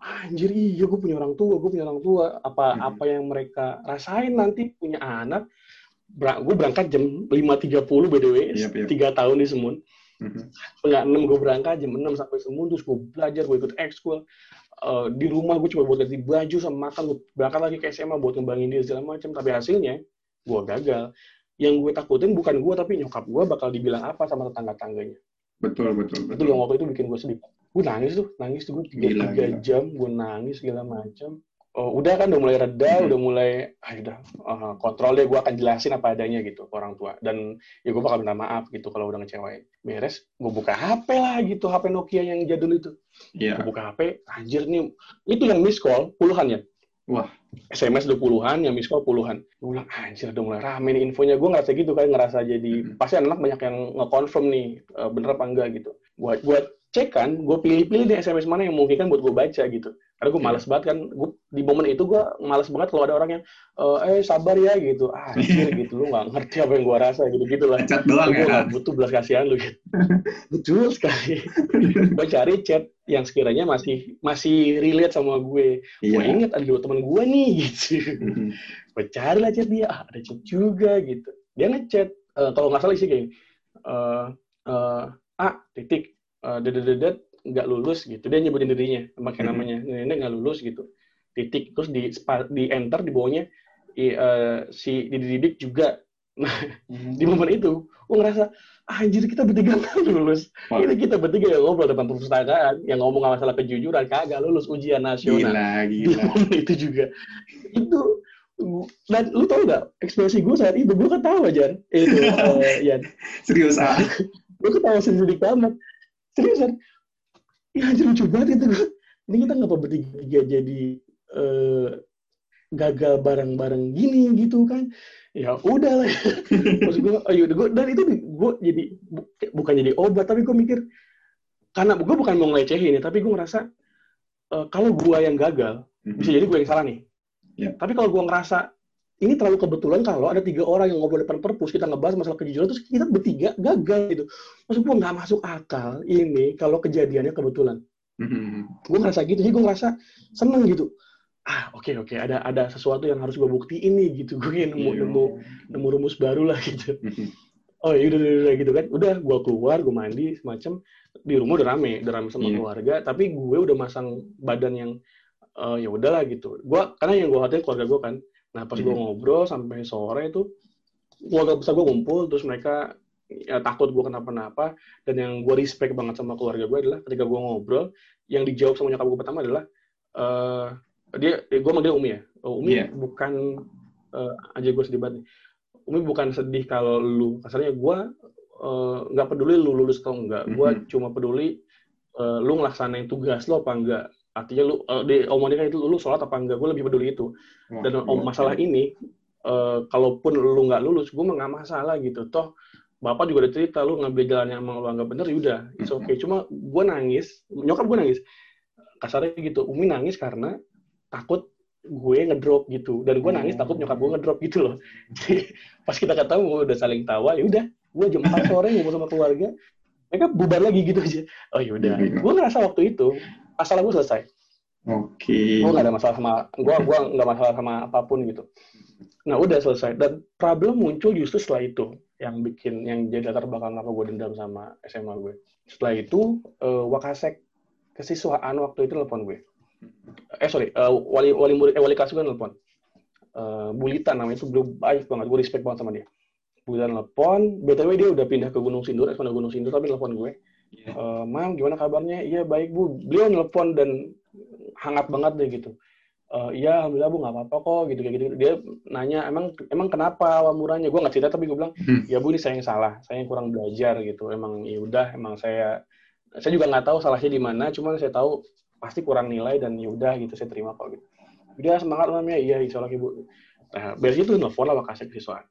anjir iya gue punya orang tua gue punya orang tua. Apa Hmm. apa yang mereka rasain nanti punya anak gue berangkat jam 5.30 by the way Yap, yap. tiga tahun di Semun. Mhm. setengah enam gue berangkat jam 6 sampai Semun terus gue belajar gue ikut ekskul. Eh, di rumah gue cuma buat ganti baju sama makan gue berangkat lagi ke SMA buat ngembangin diri segala macam. Tapi hasilnya gue gagal. Yang gue takutin bukan gue tapi nyokap gue bakal dibilang apa sama tetangga tangganya betul betul itu betul. yang waktu itu bikin gue sedih. Gue nangis tuh nangis tuh gue tiga, tiga jam gue nangis segala macam oh, udah kan udah mulai reda Mhm. udah mulai ah udah ah, kontrol deh gue akan jelasin apa adanya gitu ke orang tua. Dan ya gue bakal minta maaf gitu kalau udah ngecewain. Beres gue buka HP lah gitu HP Nokia yang jadul itu. Iya. gue buka HP anjir nih. Itu yang miss call puluhan ya? Wah. SMS udah puluhan, yang miss call puluhan. Gue bilang, anjir udah mulai rame nih infonya. Gue ngerasa gitu kan, ngerasa jadi, Mhm. pasti anak banyak yang nge-confirm nih, eh, bener apa enggak gitu. Buat buat cek kan, gue pilih-pilih nih SMS mana yang mungkin kan buat gue baca gitu. Karena gue Iya. males banget kan, gue di momen itu gue males banget kalau ada orang yang, eh, eh sabar ya gitu. Ah, anjir gitu, lu gak ngerti apa yang gue rasa gitu-gitu lah. Chat doang gue ya. gak butuh belas kasihan lu gitu. Betul sekali. gue cari chat yang sekiranya masih masih relate sama gue. Gue Iya. inget ada dua teman gue nih gitu. Mhm. Gue cari lah chat dia, ah, ada chat juga gitu. Dia ngechat, eh, kalau nggak salah isi kayak, eh eh, ah titik, eh, dedet nggak lulus gitu. Dia nyebutin dirinya, pakai Mhm. namanya, nenek nggak lulus gitu. Titik, terus di di enter di bawahnya i- eh, si dididik juga. Nah, di momen itu, gue ngerasa, "Ah, anjir kita bertiga nggak lulus. Ini kita bertiga yang ngobrol depan perpustakaan, yang ngomong masalah kejujuran, kagak lulus ujian nasional Gila, di gila. momen itu juga itu dan lu tau gak ekspresi gue saat itu gue ketawa Jan itu eh, Yan Serius ah. gue ketawa sendiri di kamar seriusan? Ya anjir lucu banget itu gue ini kita ngapa bertiga jadi eh, gagal bareng-bareng gini gitu kan? Ya udah lah maksud gue ayo gue dan itu gue jadi bu- bukan jadi obat tapi gue mikir karena gue bukan mau ngelecehin ya tapi gue ngerasa eh, kalau gue yang gagal bisa jadi gue yang salah nih. Ya. Tapi kalau gue ngerasa ini terlalu kebetulan kalau ada tiga orang yang ngobrol depan perpus kita ngebahas masalah kejujuran terus kita bertiga gagal gitu. Maksud gue nggak masuk akal ini kalau kejadiannya kebetulan. Mhm. Gue ngerasa gitu, jadi gue ngerasa seneng gitu. Ah oke oke ada ada sesuatu yang harus gue buktiin nih gitu. Gue nemu Iya. nemu nemu rumus baru lah gitu. Mhm. Oh ya udah, udah, udah gitu kan. Udah gue keluar, gue mandi semacam di rumah udah rame, udah rame sama Iya. keluarga. Tapi gue udah masang badan yang eh, ya udahlah gitu. Gua karena yang gue khawatir keluarga gue kan. Nah pas gue Mhm. ngobrol sampai sore itu keluarga besar gue ngumpul terus mereka ya, takut gue kenapa-napa dan yang gue respect banget sama keluarga gue adalah ketika gue ngobrol yang dijawab sama nyokap gue pertama adalah eh dia gue dia Umi ya. Oh, Umi Iya. bukan eh, aja gue sedih banget. nih. Umi bukan sedih kalau lu kasarnya gue eh, nggak peduli lu lulus atau enggak. Gue Mhm. cuma peduli eh, lu ngelaksanain tugas lo apa enggak. Artinya lu eh, di omongannya kan itu lu sholat apa enggak. Gue lebih peduli itu. Wah, Dan om masalah ini, eh, kalaupun lu nggak lulus, gue nggak masalah gitu. Toh bapak juga udah cerita lu ngambil jalan yang emang lu anggap bener, yaudah, it's Mhm. okay. Cuma gue nangis, nyokap gue nangis. Kasarnya gitu, Umi nangis karena takut gue ngedrop gitu. Dan gue nangis Oh. takut nyokap gue ngedrop gitu loh. Jadi pas kita ketemu udah saling tawa, ya udah, gue jam 4 sore ngobrol sama keluarga, mereka bubar lagi gitu aja. Oh yaudah, Iya. gue ngerasa waktu itu masalah gue selesai. Oke. gue gak ada masalah sama gue gua nggak masalah sama apa pun gitu. Nah udah selesai. Dan problem muncul justru setelah itu yang bikin yang jadi latar belakang apa gue dendam sama SMA gue setelah itu eh, wakasek kesiswaan waktu itu telepon gue eh sorry eh, wali wali murid eh, wali kelas gue telepon Eh, Bulita namanya itu belum baik banget. Gue respect banget sama dia. Bulita telepon btw dia udah pindah ke Gunung Sindur eh Gunung Sindur tapi telepon gue Iya. Eh, Mam, gimana kabarnya? Iya baik bu. Beliau nelpon dan hangat banget deh gitu. Eh, iya, alhamdulillah bu nggak apa-apa kok gitu kayak gitu. Dia nanya emang emang kenapa awal murahnya? Gue nggak cerita tapi gue bilang Hmm. ya bu ini saya yang salah, saya yang kurang belajar gitu. Emang ya udah, emang saya saya juga nggak tahu salahnya di mana. Cuman saya tahu pasti kurang nilai dan ya udah gitu saya terima kok gitu. Udah semangat mamnya, iya insya Allah ibu. Nah, dari itu nelfon lah makasih kesiswaan.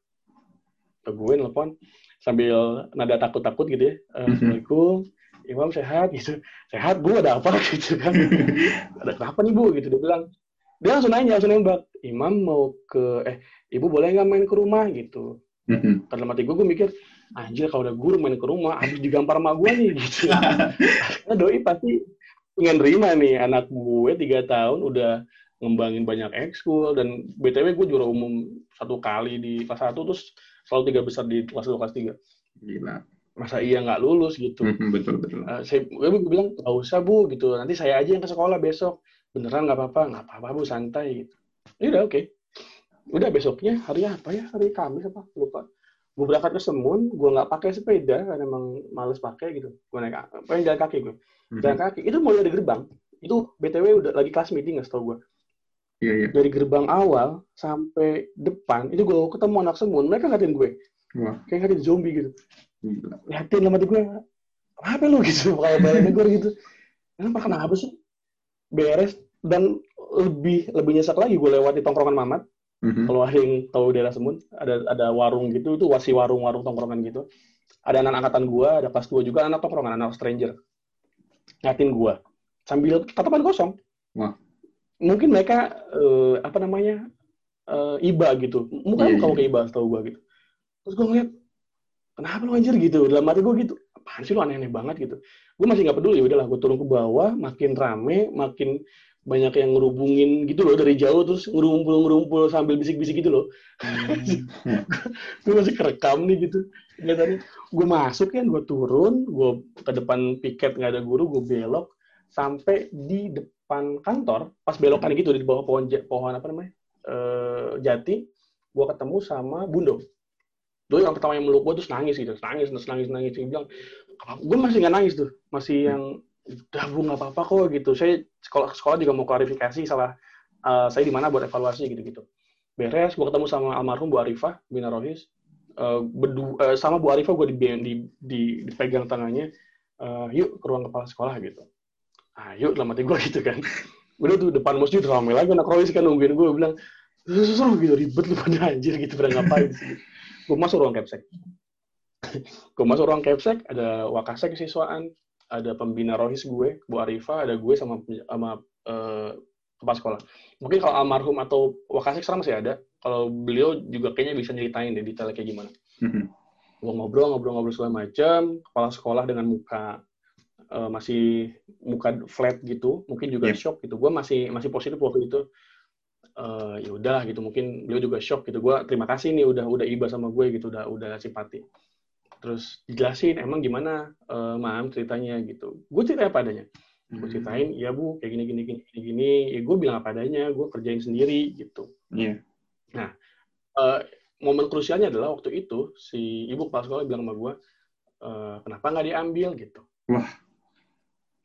ke gue nelfon sambil nada takut-takut gitu ya. Uh, Assalamualaikum, Imam sehat gitu. Sehat bu, ada apa gitu kan? ada kenapa nih bu? Gitu dia bilang. Dia langsung nanya, langsung nembak. Imam mau ke, eh ibu boleh nggak main ke rumah gitu. Mm-hmm. Gue mikir, anjir kalau udah guru main ke rumah, habis digampar sama gue nih gitu. Karena doi pasti pengen terima nih anak gue tiga tahun udah ngembangin banyak ekskul dan btw gue juara umum satu kali di kelas satu terus selalu tiga besar di kelas dua kelas tiga. Gila masa iya nggak lulus gitu. Betul betul. Uh, saya gue bilang nggak usah bu gitu. Nanti saya aja yang ke sekolah besok. Beneran nggak apa-apa, nggak apa-apa bu santai gitu. Ya udah oke. Okay. Udah besoknya hari apa ya? Hari Kamis apa? Lupa. Gue berangkat ke Semun, gue nggak pakai sepeda karena emang males pakai gitu. Gue naik, pengen jalan kaki gue. Jalan kaki. Itu mulai dari gerbang. Itu btw udah lagi kelas meeting nggak tau gue. Iya, iya. Dari gerbang awal sampai depan itu gue ketemu anak Semun, mereka ngatain gue. Wah. Kayak ngatain zombie gitu liatin sama gue apa lu gitu kalau balik gue gitu kenapa kenapa sih beres dan lebih lebih nyesek lagi gue lewat di tongkrongan Mamat mm-hmm. kalau ada yang tahu daerah Semun ada ada warung gitu itu wasi warung-warung tongkrongan gitu ada anak angkatan gue ada pas gue juga anak tongkrongan anak stranger ngatin gue sambil tatapan kosong Wah. Mungkin mereka uh, apa namanya uh, iba gitu. Mungkin yeah, kamu yeah. kayak iba tahu gue gitu. Terus gue ngeliat kenapa lu anjir? gitu. Dalam hati gue gitu. Apaan sih lu aneh-aneh banget? gitu. Gue masih nggak peduli. Udahlah gue turun ke bawah makin rame makin banyak yang ngerubungin gitu loh dari jauh terus ngerumpul ngerumpul sambil bisik-bisik gitu loh. Hmm. gue masih kerekam nih gitu. Nggak tadi gue masuk kan gue turun gue ke depan piket nggak ada guru gue belok sampai di depan kantor pas belokan gitu di bawah pohon pohon apa namanya uh, jati gue ketemu sama Bundo. Dulu yang pertama yang meluk gue terus nangis gitu nangis terus nangis nangis. Dia bilang gue masih nggak nangis tuh masih yang udah bu nggak apa-apa kok gitu. Saya sekolah sekolah juga mau klarifikasi salah uh, saya di mana buat evaluasi gitu gitu beres gue ketemu sama almarhum Bu Arifah Bina Rohis. Uh, bedu, uh, sama Bu Arifah gue di, di, di, dipegang tangannya uh, yuk ke ruang kepala sekolah gitu ah yuk dalam hati gue gitu kan. Udah tuh depan masjid ramai lagi anak Rohis kan nungguin gue bilang susah gitu ribet lu pada anjir gitu pada ngapain sih? Gue masuk ruang capsek. Gue masuk ruang capsek ada wakasek siswaan ada pembina rohis gue Bu Arifa ada gue sama sama uh, kepala sekolah. Mungkin kalau almarhum atau wakasek sekarang masih ada. Kalau beliau juga kayaknya bisa nyeritain deh detailnya kayak gimana. Mm-hmm. gue ngobrol ngobrol ngobrol segala macam kepala sekolah dengan muka uh, masih muka flat gitu mungkin juga yep. shock gitu. Gue masih masih positif waktu itu. Uh, ya udah gitu mungkin beliau juga shock gitu. Gue terima kasih nih udah udah iba sama gue gitu udah udah simpati. Terus dijelasin emang gimana uh, mam ceritanya? Gitu. Gue cerita apa adanya. Gue hmm. ceritain ya bu kayak gini gini gini gini, gini. ya gue bilang apa adanya gue kerjain sendiri gitu. Yeah. nah uh, momen krusialnya adalah waktu itu si ibu kepala sekolah bilang sama gue uh, kenapa nggak diambil? Gitu. Wah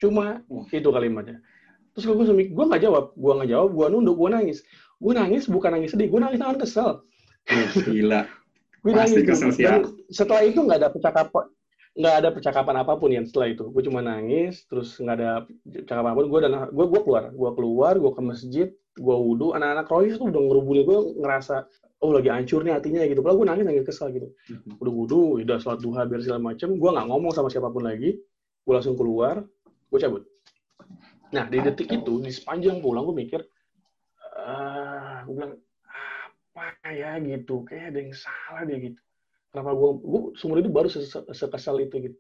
cuma wah. itu kalimatnya Terus gue langsung gue nggak jawab, gue nggak jawab, gue nunduk, gue nangis. Gue nangis bukan nangis sedih, gue nangis tangan kesel. Gila. gue nangis. Kesel sih, Dan setelah itu nggak ada percakapan, nggak ada percakapan apa pun ya setelah itu. Gue cuma nangis, terus nggak ada percakapan apa pun. Gue dan gue gue keluar, gue keluar, gue ke masjid, gue wudhu. Anak-anak Royce tuh udah ngerubungin gue ngerasa oh lagi hancur nih hatinya gitu. Padahal gue nangis nangis kesel gitu. Mhm. Udah wudhu, udah sholat duha biar segala macem. Gue nggak ngomong sama siapa pun lagi. Gue langsung keluar, gue cabut. Nah, di detik itu, di sepanjang pulang, gue mikir, uh, gue bilang, apa ya gitu, kayak ada yang salah dia gitu. Kenapa gue, gue seumur itu baru sekesal itu gitu.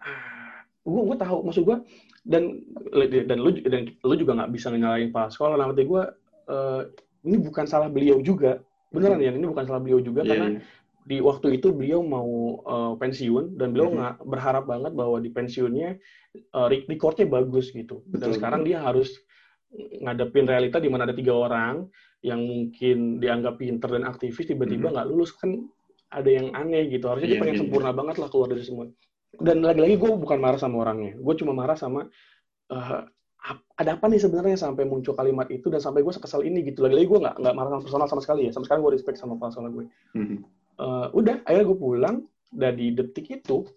Uh, gue, gue tahu, maksud gue, dan dan lu dan lu juga nggak bisa nyalain pak sekolah nanti gue uh, ini bukan salah beliau juga beneran ya ini bukan salah beliau juga yeah, karena yeah di waktu itu beliau mau uh, pensiun dan beliau mm-hmm. nggak mm -hmm. berharap banget bahwa di pensiunnya uh, recordnya bagus gitu. Betul. Dan sekarang dia harus ngadepin realita di mana ada tiga orang yang mungkin dianggap pinter dan aktivis tiba-tiba nggak mm -hmm. lulus kan ada yang aneh gitu. Harusnya yeah, dia pengen yeah, sempurna yeah. banget lah keluar dari semua. Dan lagi-lagi gue bukan marah sama orangnya, gue cuma marah sama uh, ada apa nih sebenarnya sampai muncul kalimat itu dan sampai gue sekesal ini gitu. Lagi-lagi gue nggak nggak marah sama personal sama sekali ya. Sama sekali gue respect sama personal gue. Mm -hmm uh, udah akhirnya gue pulang dan di detik itu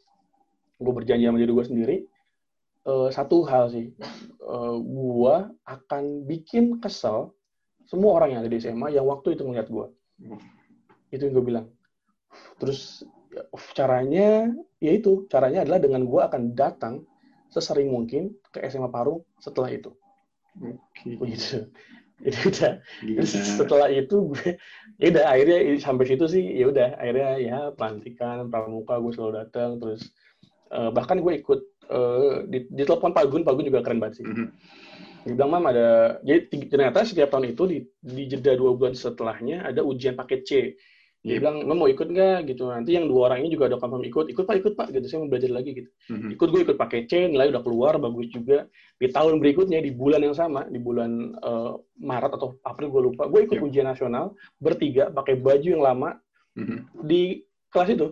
gue berjanji sama diri gue sendiri uh, satu hal sih uh, gue akan bikin kesel semua orang yang ada di SMA yang waktu itu melihat gue itu yang gue bilang. Terus ya, caranya ya itu caranya adalah dengan gue akan datang sesering mungkin ke SMA Parung setelah itu. Oke. begitu jadi udah Gila. Terus setelah itu gue ya udah akhirnya sampai situ sih ya udah akhirnya ya pelantikan pramuka gue selalu datang terus eh, bahkan gue ikut eh, di, di telepon Pak Gun Pak Gun juga keren banget sih Mhm. dia bilang mam ada jadi ternyata setiap tahun itu di, di jeda dua bulan setelahnya ada ujian paket C dia Yep. bilang mau ikut nggak gitu nanti yang dua orang ini juga ada confirm ikut ikut pak ikut pak gitu saya mau belajar lagi gitu Mhm. ikut gue ikut pakai C nilai udah keluar bagus juga di tahun berikutnya di bulan yang sama di bulan eh, Maret atau April gue lupa gue ikut Yep. ujian nasional bertiga pakai baju yang lama Mhm. di kelas itu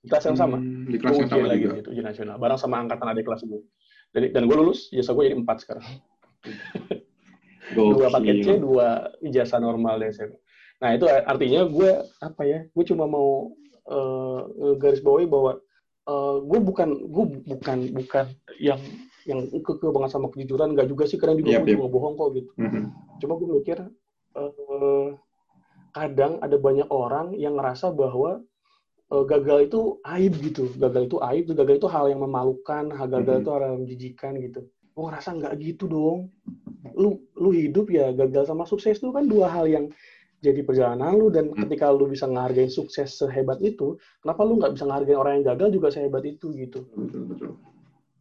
di kelas yang sama Hmm, Di kelas yang ujian sama lagi juga. gitu ujian nasional bareng sama angkatan adik kelas gue dan, dan gue lulus jasa gue jadi empat sekarang dua paket C dua ijazah normal di SMA nah itu artinya gue apa ya gue cuma mau eh, garis bawahi bahwa eh, gue bukan gue bukan bukan yang yang keke banget sama kejujuran nggak juga sih kadang juga Yap, gue juga bohong kok gitu. Mhm. cuma gue mikir eh, kadang ada banyak orang yang ngerasa bahwa eh, gagal itu aib gitu. Gagal itu aib gagal itu hal yang memalukan gagal Mhm. itu hal yang menjijikan gitu. Gue ngerasa nggak gitu dong. Lu lu hidup ya gagal sama sukses itu kan dua hal yang jadi perjalanan lu dan Hmm. ketika lu bisa ngehargain sukses sehebat itu kenapa lu nggak bisa ngehargain orang yang gagal juga sehebat itu gitu Betul, betul.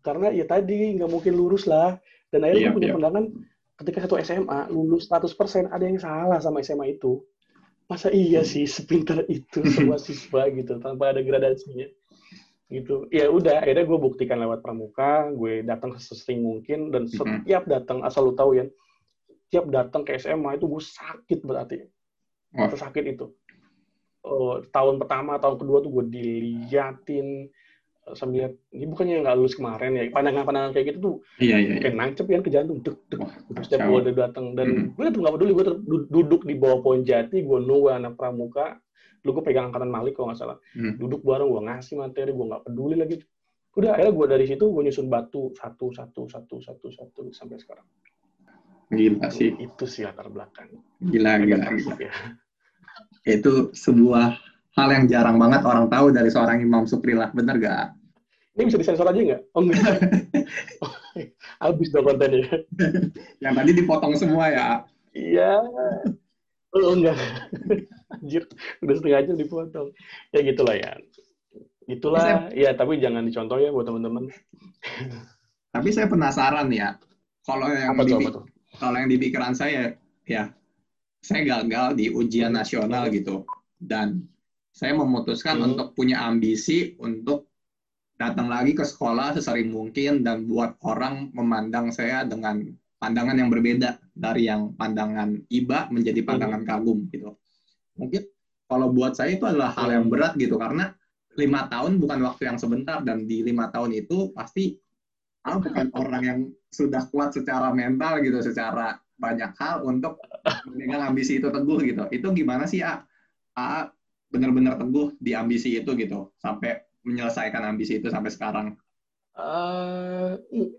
karena ya tadi nggak mungkin lurus lah dan akhirnya gue punya iya. pandangan ketika satu SMA lulus 100% ada yang salah sama SMA itu masa iya sih sepintar itu semua siswa gitu tanpa ada gradasinya gitu ya udah akhirnya gue buktikan lewat pramuka gue datang sesering mungkin dan Mhm. setiap datang asal lu tahu ya tiap datang ke SMA itu gue sakit berarti Wah. sakit itu Eh, tahun pertama tahun kedua tuh gue diliatin eh, sambil ini bukannya nggak lulus kemarin ya pandangan-pandangan kayak gitu tuh Iya, iya, iya. kayak nancep ya ke jantung dek Wah, Gitu, setiap gue udah datang dan Mhm. gue tuh nggak peduli gue duduk di bawah pohon jati gue nunggu anak pramuka lu gue pegang angkatan Malik kalau nggak salah Mhm. duduk bareng gue ngasih materi gue nggak peduli lagi udah akhirnya gue dari situ gue nyusun batu satu satu satu satu satu sampai sekarang Gila sih. itu sih latar belakang Gila, gila, gila. ya. Itu sebuah hal yang jarang banget orang tahu dari seorang Imam Sukrilah. Bener gak? ini bisa disensor aja nggak oh enggak Oh, habis dong kontennya Yang tadi dipotong semua ya. Iya. Oh enggak. Anjir, udah setengah jam dipotong. Ya gitulah ya. Itulah, ya tapi jangan dicontoh ya buat teman-teman. Tapi saya penasaran ya. Kalau yang Apa di, tuh, apa tuh? Kalau yang di pikiran saya ya saya gagal di ujian nasional gitu dan saya memutuskan Hmm. untuk punya ambisi untuk datang lagi ke sekolah sesering mungkin dan buat orang memandang saya dengan pandangan yang berbeda dari yang pandangan iba menjadi pandangan kagum gitu mungkin kalau buat saya itu adalah hal yang Hmm. berat gitu karena lima tahun bukan waktu yang sebentar dan di lima tahun itu pasti ah, bukan orang yang sudah kuat secara mental gitu secara banyak hal untuk memegang ambisi itu teguh gitu itu gimana sih A? A benar-benar teguh di ambisi itu gitu sampai menyelesaikan ambisi itu sampai sekarang Eh,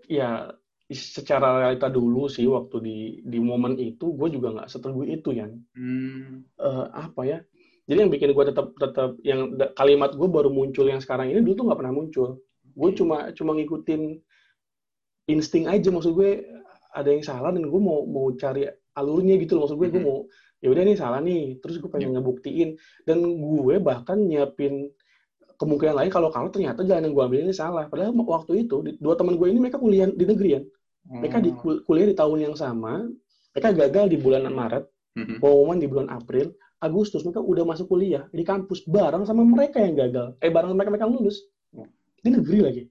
ya secara realita dulu sih waktu di di momen itu gue juga nggak seteguh itu ya. hmm. Eh, apa ya? Jadi yang bikin gue tetap tetap yang kalimat gue baru muncul yang sekarang ini dulu tuh nggak pernah muncul. Gue cuma cuma ngikutin insting aja maksud gue ada yang salah dan gue mau mau cari alurnya gitu loh. Maksud gue gue mau ya udah nih salah nih. Terus gue pengen ngebuktiin. Dan gue bahkan nyiapin kemungkinan lain kalau kalau ternyata jalan yang gue ambil ini salah. Padahal waktu itu di- dua teman gue ini mereka kuliah di negeri ya mereka di kul- kuliah di tahun yang sama. Mereka gagal di bulan Maret pengumuman di bulan April Agustus mereka udah masuk kuliah di kampus bareng sama mereka yang gagal. Eh bareng mereka mereka lulus. Oh. di negeri lagi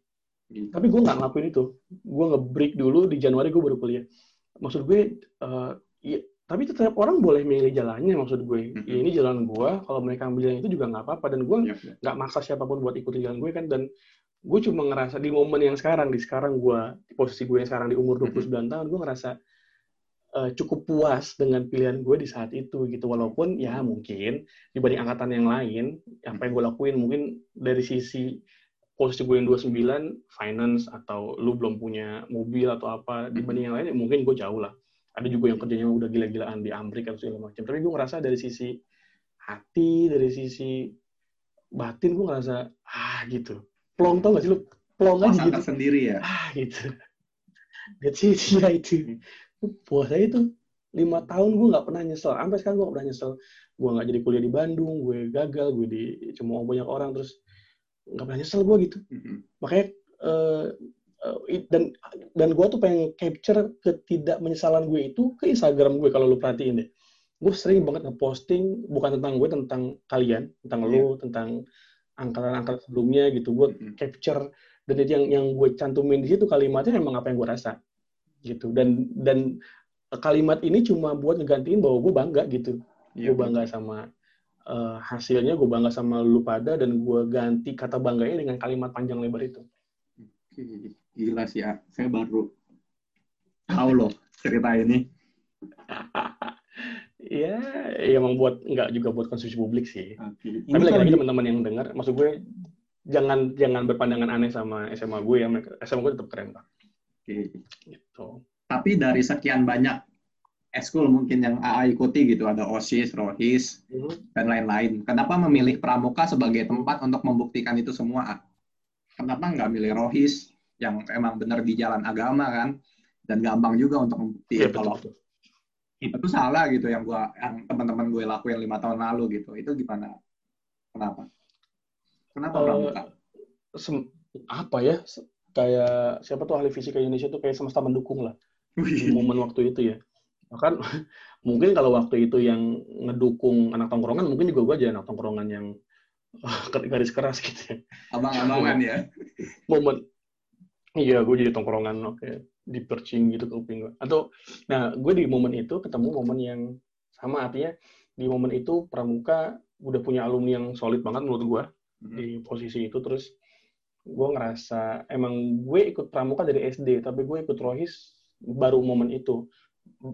Gitu. tapi gue nggak ngelakuin itu. Gue nge-break dulu di Januari gue baru kuliah. Maksud gue eh, iya, tapi tetap orang boleh milih jalannya maksud gue. Mhm. ya, ini jalan gue kalau mereka ambil jalan itu juga nggak apa-apa. Dan gue Yap, yap. nggak maksa siapa pun buat ikutin jalan gue kan. Dan gue cuma ngerasa di momen yang sekarang di sekarang gue di posisi gue yang sekarang di umur 29 tahun gue ngerasa eh, cukup puas dengan pilihan gue di saat itu gitu. Walaupun ya mungkin dibanding angkatan yang lain apa yang gue lakuin mungkin dari sisi posisi gue yang 29 finance atau lu belum punya mobil atau apa dibanding yang lain mungkin gue jauh lah. Ada juga yang kerjanya udah gila-gilaan di Amerika atau segala macam. Tapi gue ngerasa dari sisi hati dari sisi batin gue ngerasa ah gitu. Plong tau gak sih lu? Plong aja gitu. sendiri ya? Ah gitu. That's it ya itu. Puasa itu lima tahun gue nggak pernah nyesel. Sampai sekarang gue gak pernah nyesel. Gue nggak jadi kuliah di Bandung gue gagal gue di cuma banyak orang. Terus nggak pernah nyesel gue gitu. Mhm. makanya uh, uh, dan dan gue tuh pengen capture ketidakmenyesalan gue itu ke Instagram gue kalau lu perhatiin deh. Gue sering banget ngeposting bukan tentang gue tentang kalian tentang lu tentang angkatan-angkatan sebelumnya gitu. Gue Mhm. capture dan yang yang gue cantumin di situ kalimatnya memang apa yang gue rasa gitu. Dan dan kalimat ini cuma buat ngegantiin bahwa gue bangga gitu. Iya, gue bangga sama eh, hasilnya gue bangga sama lu pada dan gue ganti kata bangganya dengan kalimat panjang lebar itu Gila sih ya, saya baru tahu loh cerita ini. ya ya emang buat nggak juga buat konsumsi publik sih Oke. tapi lagi-lagi teman-teman yang dengar maksud gue jangan jangan berpandangan aneh sama SMA gue ya SMA gue tetap keren pak Oke. gitu Tapi dari sekian banyak eskul mungkin yang AA ikuti gitu, ada OSIS, ROHIS, dan lain-lain. Kenapa memilih Pramuka sebagai tempat untuk membuktikan itu semua? A? Kenapa nggak milih ROHIS yang emang benar di jalan agama kan? Dan gampang juga untuk membuktikan Iya, betul, kalau betul. itu salah gitu yang gua yang teman-teman gue lakuin lima tahun lalu gitu. Itu gimana? Kenapa? Kenapa Eh, Pramuka? Sem- apa ya kayak siapa tuh ahli fisika Indonesia tuh kayak semesta mendukung lah di momen waktu itu ya bahkan mungkin kalau waktu itu yang ngedukung anak tongkrongan mungkin juga gue aja anak tongkrongan yang garis keras gitu ya. Abang-abangan ya. momen. Iya gue jadi tongkrongan oke dipercing gitu ke kuping gue atau nah gue di momen itu ketemu momen yang sama artinya di momen itu pramuka udah punya alumni yang solid banget menurut gue di posisi itu. Terus gue ngerasa emang gue ikut pramuka dari SD tapi gue ikut rohis baru momen itu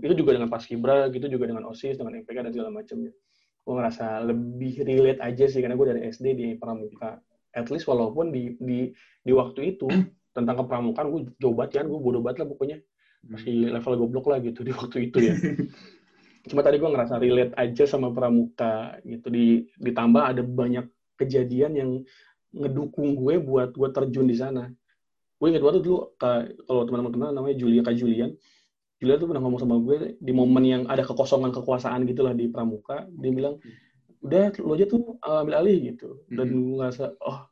itu juga dengan paskibra gitu juga dengan osis dengan MPK dan segala macamnya gue ngerasa lebih relate aja sih karena gue dari SD di pramuka. At least walaupun di di di waktu itu tentang kepramukaan gue jauh banget kan gue bodoh banget lah pokoknya. Masih level goblok lah gitu di waktu itu ya. Cuma tadi gue ngerasa relate aja sama pramuka gitu. Di ditambah ada banyak kejadian yang ngedukung gue buat gue terjun di sana. Gue inget banget dulu kalau teman-teman kenal namanya Julia Kak Julian Julia tuh pernah ngomong sama gue di momen yang ada kekosongan kekuasaan gitulah di pramuka. Dia bilang udah lu aja tuh uh, ambil alih gitu. Dan Mhm. gue ngerasa oh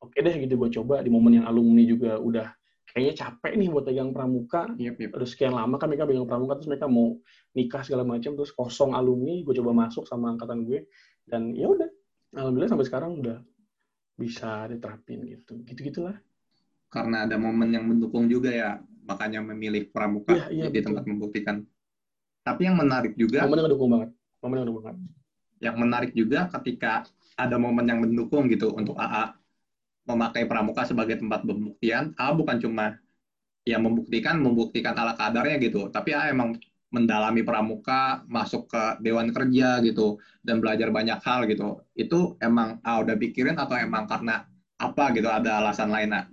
oke deh gitu gue coba di momen yang alumni juga udah kayaknya capek nih buat pegang pramuka. Yep, yep. terus sekian lama kan mereka pegang pramuka terus mereka mau nikah segala macam terus kosong alumni gue coba masuk sama angkatan gue. Dan ya udah alhamdulillah sampai sekarang udah bisa diterapin gitu. Gitu gitulah Karena ada momen yang mendukung juga ya, makanya memilih Pramuka Iya, iya, jadi betul. tempat membuktikan. Tapi yang menarik juga, momennya ngedukung banget momennya ngedukung banget yang menarik juga ketika ada momen yang mendukung gitu untuk AA memakai Pramuka sebagai tempat pembuktian. AA bukan cuma ya membuktikan, membuktikan ala kadarnya gitu, tapi AA emang mendalami Pramuka, masuk ke Dewan Kerja gitu, dan belajar banyak hal gitu. Itu emang AA udah pikirin atau emang karena apa gitu, ada alasan lain, A?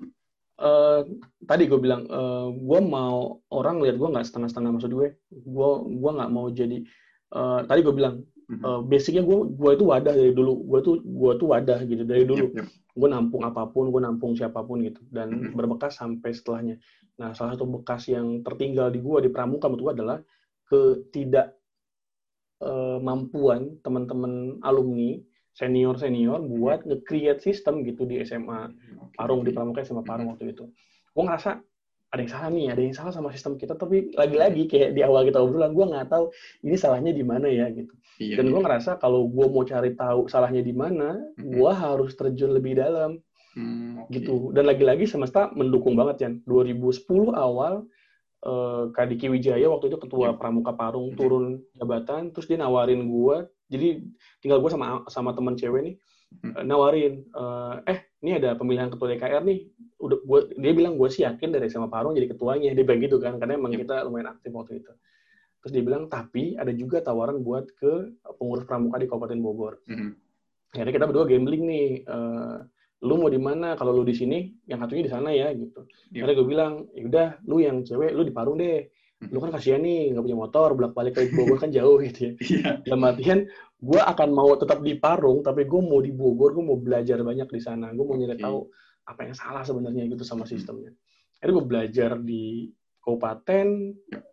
Eh, tadi gue bilang gue mau orang lihat gue nggak setengah-setengah maksud gue gue gue nggak mau jadi eh, tadi gue bilang eh, basicnya gue gue itu wadah dari dulu gue tuh gue tuh wadah gitu dari dulu Yep, yep. gue nampung apa pun, gue nampung siapa pun gitu, dan Mhm. berbekas sampai setelahnya. Nah, salah satu bekas yang tertinggal di gue di Pramuka menurut gue adalah ketidak eh, mampuan teman-teman alumni senior senior buat nge-create sistem gitu di SMA Parung di Pramuka SMA Parung waktu itu. Gue ngerasa ada yang salah nih, ada yang salah sama sistem kita, tapi lagi-lagi kayak di awal kita obrolan, gue nggak tahu ini salahnya di mana ya gitu. Iya, Dan iya. gue ngerasa kalau gue mau cari tahu salahnya di mana, Mhm. gue harus terjun lebih dalam Hmm, oke. gitu. Dan lagi-lagi semesta mendukung banget ya. 2010 awal eh, Kak Diki Wijaya waktu itu ketua Yep. Pramuka Parung Mhm. turun jabatan, terus dia nawarin gue, jadi tinggal gue sama sama teman cewek nih Mhm. eh, nawarin, eh, eh ini ada pemilihan ketua DKR nih, udah gua, dia bilang gue sih yakin dari SMA Parung jadi ketuanya, dia bilang gitu kan, karena emang Yep. kita lumayan aktif waktu itu. Terus dia bilang tapi ada juga tawaran buat ke pengurus pramuka di Kabupaten Bogor Mhm. akhirnya kita berdua gambling nih eh, lu mau di mana kalau lu di sini yang satunya di sana ya gitu Iya. akhirnya gue bilang ya udah lu yang cewek lu di Parung deh lu kan kasihan nih nggak punya motor bolak balik ke Bogor kan jauh gitu ya. Iya. dalam artian gue akan mau tetap di Parung tapi gue mau di Bogor gue mau belajar banyak di sana. Gue mau nyari Oke. tahu apa yang salah sebenarnya gitu sama sistemnya. Akhirnya gue belajar di kabupaten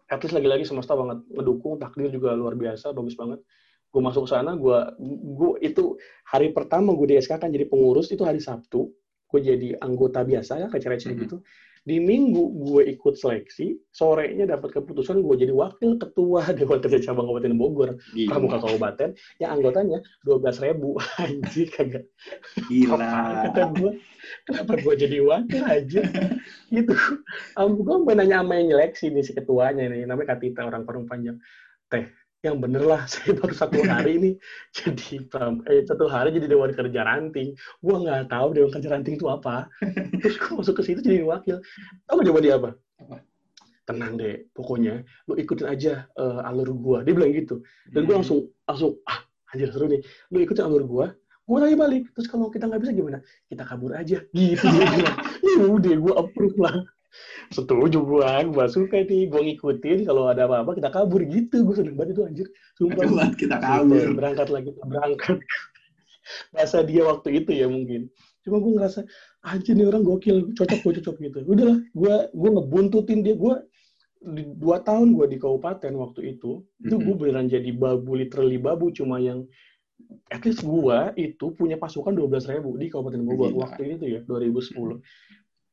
at least lagi-lagi semesta banget. Ngedukung takdir juga luar biasa bagus banget. Gue masuk sana gue gue itu hari pertama gue di SK kan jadi pengurus itu hari Sabtu. Gue jadi anggota biasa ya receh-receh Mhm. gitu di minggu gue ikut seleksi sorenya dapat keputusan gue jadi wakil ketua dewan kerja cabang kabupaten Bogor Gila. pramuka kabupaten. Yang anggotanya dua belas ribu. Anjir kagak. Gila. Kata gue kenapa gue jadi wakil aja gitu. Um, gue sampai nanya sama yang nyeleksi nih si ketuanya nih. Namanya Katita orang Parung Panjang teh yang bener lah saya baru satu hari ini jadi eh, satu hari jadi dewan kerja ranting. Gue nggak tahu dewan kerja ranting itu apa. Terus gue masuk ke situ jadi wakil. Tahu nggak jawaban dia apa? Tenang deh pokoknya lu ikutin aja eh, alur gua. Dia bilang gitu. Dan gue Hmm. langsung langsung ah anjir seru nih. Lu ikutin alur gua gua tanya balik. Terus kalau kita nggak bisa gimana? Kita kabur aja. Gitu dia bilang. Ya udah gua approve lah setuju gua gua suka nih gua ngikutin. Kalau ada apa-apa kita kabur gitu. Gua seneng banget itu anjir. Sumpah. Buat kita kabur. berangkat lagi berangkat. Bahasa dia waktu itu ya mungkin. Cuma gue ngerasa anjir nih orang gokil. Cocok gue cocok gitu. Udahlah gue gue ngebuntutin dia. Gue di dua tahun gue di kabupaten waktu itu itu gue beneran jadi babu literally babu. Cuma yang at least gue itu punya pasukan 12.000 ribu di Kabupaten Bogor. Waktu itu ya 2010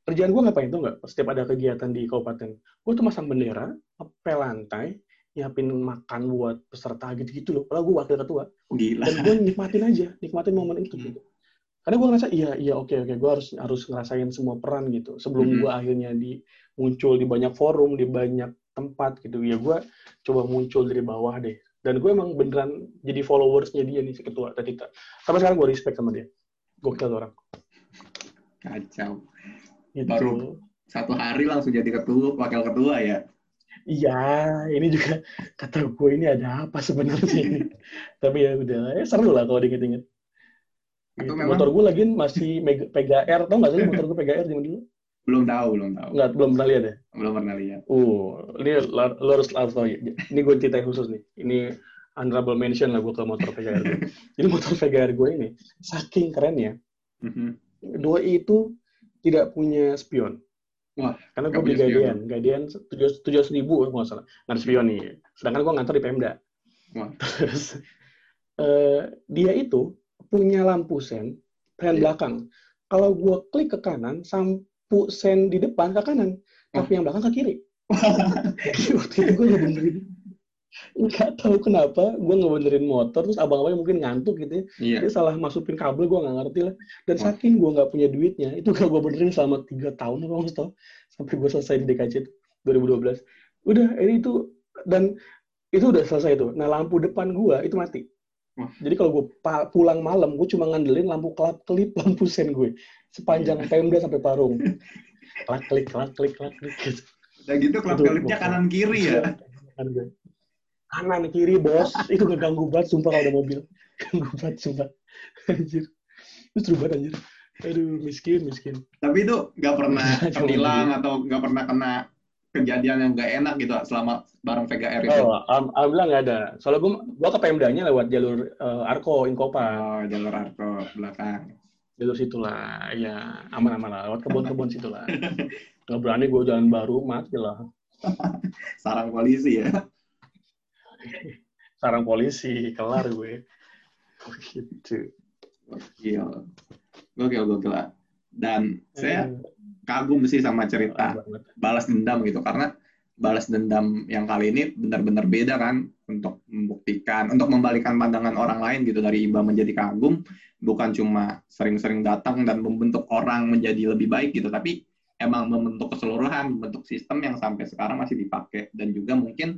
kerjaan gue ngapain tuh nggak? Setiap ada kegiatan di kabupaten gue tuh masang bendera ngepel lantai nyiapin makan buat peserta gitu-gitu loh. Padahal gue wakil ketua. Gila. dan gue nikmatin aja nikmatin momen itu. Hmm. gitu karena gue ngerasa iya iya oke oke gue harus harus ngerasain semua peran gitu. Sebelum Mhm. gue akhirnya di muncul di banyak forum di banyak tempat gitu. Ya gue coba muncul dari bawah deh. Dan gue emang beneran jadi followersnya dia nih si ketua tadi tapi sekarang gue respect sama dia. Gokil tuh orang. Kacau. Gitu Baru. Satu hari langsung jadi ketua, wakil ketua ya. iya ini juga kata gue ini ada apa sebenarnya ini tapi ya udah ya seru lah kalau diinget-inget Gitu. memang- motor gue lagi masih Meg- PGR tau nggak sih motor gue PGR zaman dulu Belum tahu, belum tahu. nggak belum pernah lihat ya Belum pernah lihat. uh ini lo lo harus harus tahu ya. ini gue ceritain khusus nih ini honorable mention lah gue ke motor PGR gue jadi motor PGR gue ini saking kerennya Mhm. dua itu tidak punya spion. Wah, karena gue nggak beli. Guardian Guardian tujuh tujuh ribu kalau nggak salah. Nggak ada spion nih. Sedangkan gue ngantor di Pemda. Wah. terus eh, dia itu punya lampu sen sen Iya. belakang. Kalau gue klik ke kanan lampu sen di depan ke kanan tapi yang belakang ke kiri. Waktu itu gue ngebenerin nggak tahu kenapa gue ngebenerin motor terus abang-abangnya mungkin ngantuk gitu ya. Iya. dia salah masukin kabel gue nggak ngerti lah. Dan saking gue nggak punya duitnya itu gak gue benerin selama tiga tahun apa nggak tahu sampai gue selesai di DKC itu 2012 udah ini itu dan itu udah selesai itu nah lampu depan gue itu mati. Jadi kalau gue pulang malam gue cuma ngandelin lampu kelap kelip lampu sen gue. Sepanjang Iya. Pemda sampai Parung. Klak klik klak klik klak klik gitu. Udah gitu kelipnya gokil. kanan kiri ya. Kan kanan kiri bos. Itu ngeganggu banget sumpah kalau ada mobil. Ganggu banget sumpah. Anjir. Itu seru banget anjir. Aduh miskin miskin. Tapi itu nggak pernah terhilang atau nggak pernah kena kejadian yang nggak enak gitu selama bareng VGR itu. oh am- alhamdulillah nggak ada. Soalnya gue gue ke Pemdanya lewat jalur eh, Arko Inkopa. Oh, jalur Arko belakang. jalur situlah ya aman-aman lah lewat kebun-kebun situlah. Nggak berani gue jalan baru mati lah. Sarang polisi ya. Sarang polisi kelar gue. Gitu. Gokil. Gokil, gokil lah. Dan saya Eh, kagum sih sama cerita balas dendam gitu karena balas dendam yang kali ini benar-benar beda kan untuk membuktikan untuk membalikan pandangan orang lain gitu. Dari iba menjadi kagum bukan cuma sering-sering datang dan membentuk orang menjadi lebih baik gitu tapi emang membentuk keseluruhan membentuk sistem yang sampai sekarang masih dipakai. Dan juga mungkin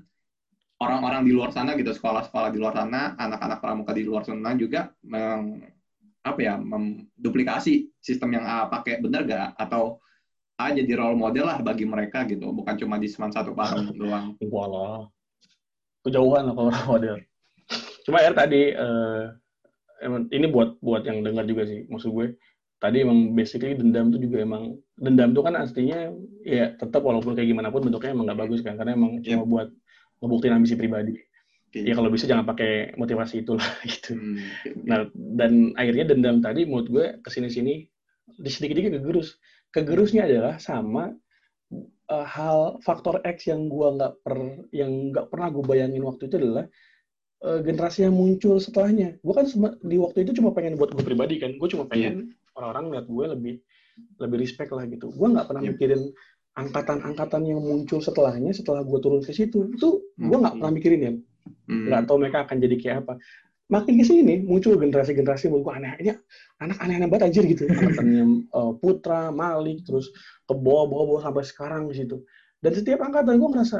orang-orang di luar sana gitu sekolah-sekolah di luar sana anak-anak pramuka di luar sana juga meng, apa ya menduplikasi sistem yang A pakai bener gak atau A jadi role model lah bagi mereka gitu, bukan cuma di Seman satu Parung doang. Walah. Kejauhan lah kalau orang model. Cuma ya tadi emang ini buat buat yang dengar juga sih maksud gue tadi emang basically dendam tuh juga emang dendam tuh kan aslinya ya tetap walaupun kayak gimana pun bentuknya emang nggak bagus kan karena emang cuma buat ngebuktiin ambisi pribadi. Okay. Ya kalau bisa jangan pakai motivasi itulah gitu. Hmm, okay, Nah dan akhirnya dendam tadi menurut gue ke sini-sini di sedikit-sedikit kegerus. Kegerusnya adalah sama uh, hal faktor X yang gue nggak per yang nggak pernah gue bayangin waktu itu adalah uh, generasi yang muncul setelahnya. Gue kan di waktu itu cuma pengen buat gue pribadi kan. Gue cuma pengen yeah. orang-orang lihat gue lebih lebih respect lah gitu. Gue nggak pernah yeah. mikirin angkatan-angkatan yang muncul setelahnya setelah gue turun ke situ itu gue nggak pernah mikirin ya. Hmm. nggak tahu mereka akan jadi kayak apa. Makin ke sini muncul generasi-generasi menurut gue aneh ini anak aneh-aneh banget anjir gitu. Angkatannya uh, Putra Malik terus ke bawah-bawah sampai sekarang di situ. Dan setiap angkatan gue ngerasa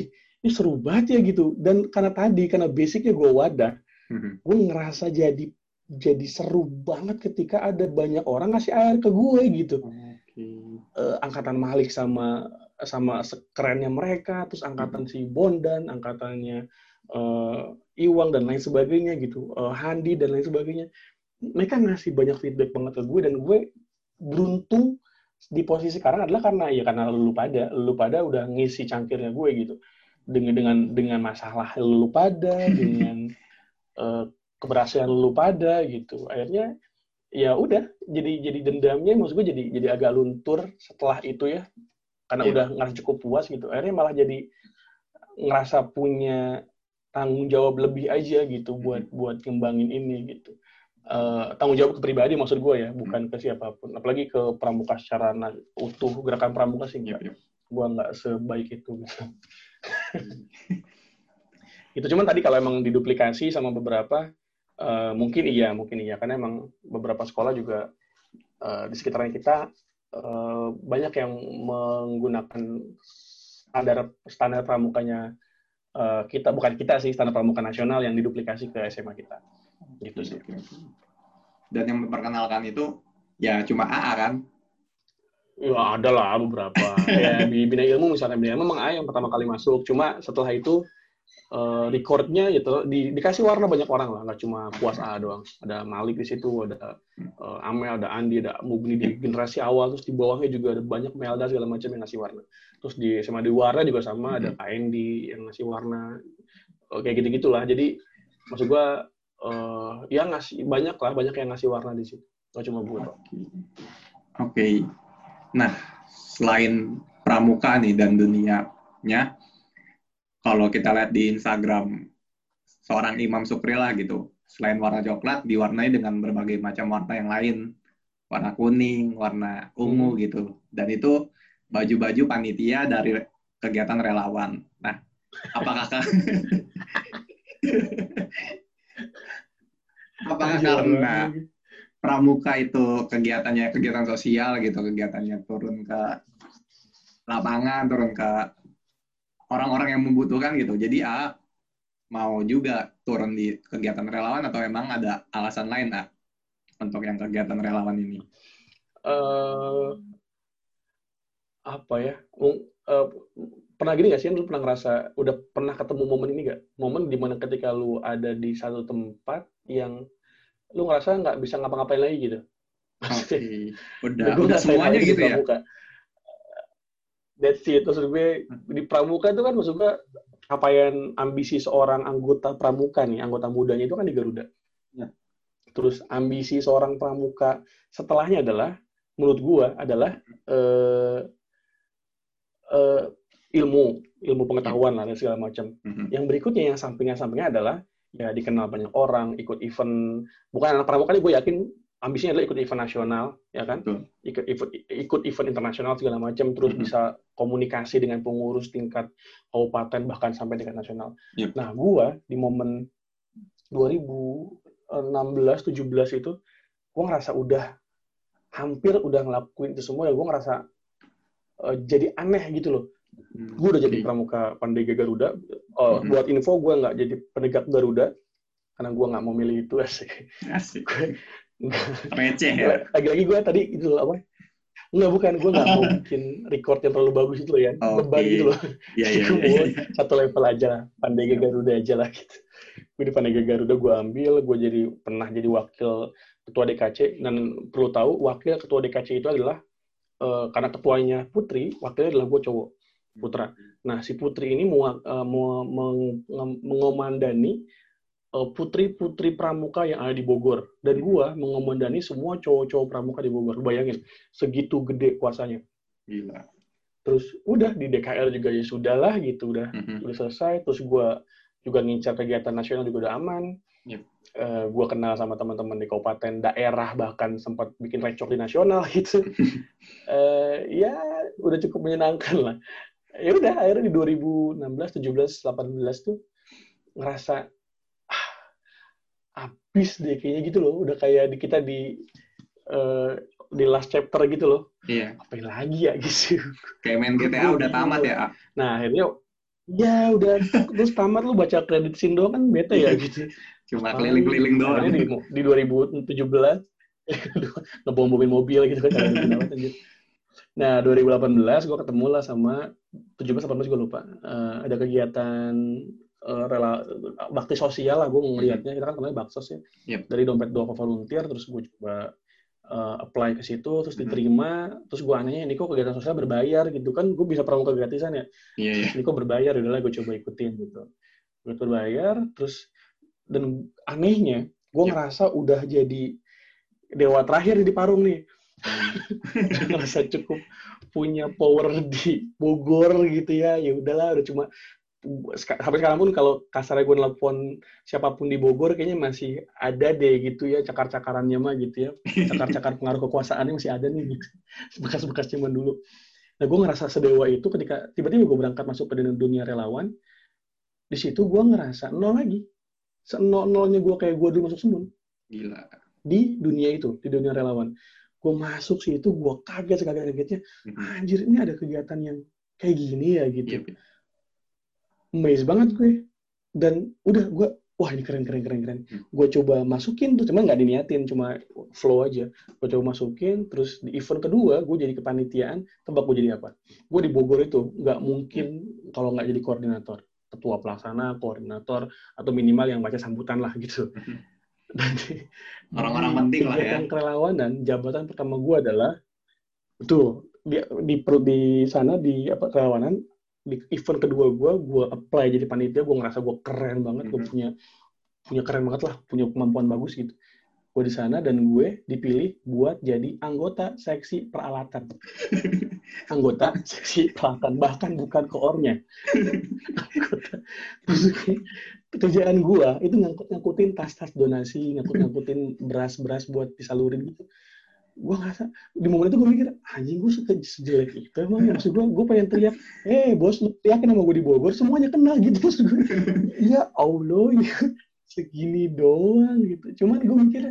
ih ini seru banget ya gitu. Dan karena tadi karena basicnya gue wadah hmm. gue ngerasa jadi jadi seru banget ketika ada banyak orang ngasih air ke gue gitu. Okay. Uh, angkatan Malik sama sama kerennya mereka, terus angkatan si Bondan, angkatannya uh, Iwang dan lain sebagainya gitu, uh, Handi dan lain sebagainya. Mereka ngasih banyak feedback banget ke gue dan gue beruntung di posisi sekarang adalah karena ya karena lu pada, lu pada udah ngisi cangkirnya gue gitu. Dengan dengan dengan masalah lu pada, dengan uh, keberhasilan lu pada gitu. Akhirnya ya udah jadi jadi dendamnya maksud gue jadi jadi agak luntur setelah itu ya. Karena yeah. udah ngerasa cukup puas gitu. Akhirnya malah jadi ngerasa punya tanggung jawab lebih aja gitu buat mm-hmm. buat kembangin ini gitu. Uh, tanggung jawab ke pribadi maksud gue ya bukan ke siapa pun. Apalagi ke pramuka secara utuh gerakan pramuka sih yep, yep. gue nggak sebaik itu gitu. Itu cuman tadi kalau emang diduplikasi sama beberapa uh, mungkin iya mungkin iya. Karena emang beberapa sekolah juga uh, di sekitarnya kita Eh, banyak yang menggunakan standar standar pramukanya uh, kita. Bukan kita sih standar pramuka nasional yang diduplikasi ke SMA kita. Gitu sih. Dan yang memperkenalkan itu ya cuma AA kan? Ya ada lah beberapa. Ya di bina ilmu misalnya bina ilmu memang A yang pertama kali masuk. Cuma setelah itu uh, recordnya gitu di, dikasih warna banyak orang lah nggak cuma puas A doang. Ada Malik di situ ada uh, Amel ada Andi ada Mubni di generasi awal terus di bawahnya juga ada banyak Melda segala macam yang ngasih warna. Terus di SMA di warna juga sama ada Kak Andy yang ngasih warna uh, kayak gitu gitulah jadi maksud gua uh, ya ngasih banyak lah banyak yang ngasih warna di situ. Nggak cuma gue oke. Okay. nah selain pramuka nih dan dunianya kalau kita lihat di Instagram seorang Imam Sukri lah gitu, selain warna coklat diwarnai dengan berbagai macam warna yang lain, warna kuning, warna ungu hmm. gitu, dan itu baju-baju panitia dari kegiatan relawan. Nah, apakah apakah karena pramuka itu kegiatannya kegiatan sosial gitu, kegiatannya turun ke lapangan, turun ke orang-orang yang membutuhkan gitu. Jadi A mau juga turun di kegiatan relawan atau emang ada alasan lain A untuk yang kegiatan relawan ini? Uh, apa ya? Uh, pernah gini gak sih? Lu pernah ngerasa udah pernah ketemu momen ini gak? Momen di mana ketika lu ada di satu tempat yang lu ngerasa nggak bisa ngapa-ngapain lagi gitu. Oke, okay. udah, udah semuanya gitu ya. Muka that's it maksud gue di pramuka itu kan maksud gue capaian ambisi seorang anggota pramuka nih anggota mudanya itu kan di Garuda ya. terus ambisi seorang pramuka setelahnya adalah menurut gue adalah uh, uh, ilmu ilmu pengetahuan lah dan segala macam mm-hmm. yang berikutnya yang sampingnya sampingnya adalah ya dikenal banyak orang ikut event bukan anak pramuka ini gue yakin ambisinya adalah ikut event nasional, ya kan? Ikut event, ikut event internasional segala macam, terus mm -hmm. bisa komunikasi dengan pengurus tingkat kabupaten bahkan sampai tingkat nasional. Yep. Nah, gua di momen 2016 17 itu gua ngerasa udah hampir udah ngelakuin itu semua ya gua ngerasa uh, jadi aneh gitu loh. Hmm. Gue udah jadi pramuka Pandega Garuda. Uh, hmm. Buat info, gue nggak jadi penegak Garuda karena gue nggak mau milih itu asik. Asik. Receh ya. Lagi-lagi gue tadi itu loh apa? Enggak bukan, gue nggak mau bikin record yang terlalu bagus itu loh ya, okay. beban gitu loh. Iya iya. iya. Satu level aja lah, Pandega Garuda aja lah gitu. Gue di Pandega Garuda gue ambil, gue jadi pernah jadi wakil ketua DKC dan perlu tahu wakil ketua DKC itu adalah uh, karena ketuanya Putri, wakilnya adalah gue cowok putra. Nah si Putri ini mau, uh, mau meng, mengomandani putri-putri pramuka yang ada di Bogor dan gue mengomandani semua cowok-cowok pramuka di Bogor. Bayangin segitu gede kuasanya. Gila. Terus udah di DKL juga ya sudahlah gitu udah mm -hmm. udah selesai. Terus gue juga ngincar kegiatan nasional juga udah aman. Yep. Uh, eh, gue kenal sama teman-teman di kabupaten daerah bahkan sempat bikin recok di nasional gitu. uh, ya udah cukup menyenangkan lah. Ya udah akhirnya di 2016, 17, 18 tuh ngerasa habis deh kayaknya gitu loh. Udah kayak di kita di uh, di last chapter gitu loh. Iya. Apa lagi ya gitu. Kayak main GTA udah tamat ya. Nah akhirnya ya udah terus tamat lu baca kredit scene doang kan bete ya gitu. Cuma keliling-keliling doang. Di, di 2017 ngebom mobil gitu kan. Nah, 2018 gue ketemu lah sama 17 18 gue lupa. Uh, ada kegiatan uh, rela bakti sosial lah gue ngelihatnya. Kita kan kenalnya baksos ya. Yep. Dari dompet dua volunteer terus gue coba uh, apply ke situ terus diterima hmm. terus gue anehnya ini kok kegiatan sosial berbayar gitu kan gue bisa pramuka gratisan ya yeah, yeah. ini kok berbayar udahlah gue coba ikutin gitu gue berbayar terus dan anehnya gue yep. ngerasa udah jadi dewa terakhir di Parung nih hmm. ngerasa cukup punya power di Bogor gitu ya ya udahlah udah cuma sampai sekarang pun kalau kasarnya gue nelfon siapa pun di Bogor kayaknya masih ada deh gitu ya cakar-cakarannya mah gitu ya. Cakar-cakar pengaruh kekuasaannya masih ada nih. Gitu bekas-bekas cuman dulu. Nah gue ngerasa sedewa itu ketika tiba-tiba gue berangkat masuk ke dunia relawan di situ gue ngerasa nol lagi. Nol nolnya gue kayak gue dulu masuk semun gila. Di dunia itu di dunia relawan. Gue masuk sih itu gue kaget kaget kagetnya anjir ini ada kegiatan yang kayak gini ya gitu. Yep. Amazed banget gue dan udah gue wah ini keren keren keren keren hmm. gue coba masukin tuh cuma nggak diniatin cuma flow aja gue coba masukin terus di event kedua gue jadi kepanitiaan tebak gue jadi apa gue di Bogor itu nggak mungkin hmm. kalau nggak jadi koordinator ketua pelaksana koordinator atau minimal yang baca sambutan lah gitu hmm. orang-orang penting lah ya kerelawanan jabatan pertama gue adalah betul di di, di sana di apa kerelawanan di event kedua gue gue apply jadi panitia gue ngerasa gue keren banget gue mhm. punya punya keren banget lah punya kemampuan bagus gitu. Gue di sana dan gue dipilih buat jadi anggota seksi peralatan. Anggota seksi peralatan bahkan bukan koornya. Kerjaan gue itu ngangkut ngangkutin tas tas donasi ngangkut ngangkutin beras beras buat disalurin gitu gue ngerasa di momen itu gue mikir anjing gue sejelek itu emang ya. Maksud gue gue pengen teriak eh bos lu teriakin sama gue di Bogor semuanya kenal gitu. Maksud gue ya Allah ya segini doang gitu. Cuman gue mikir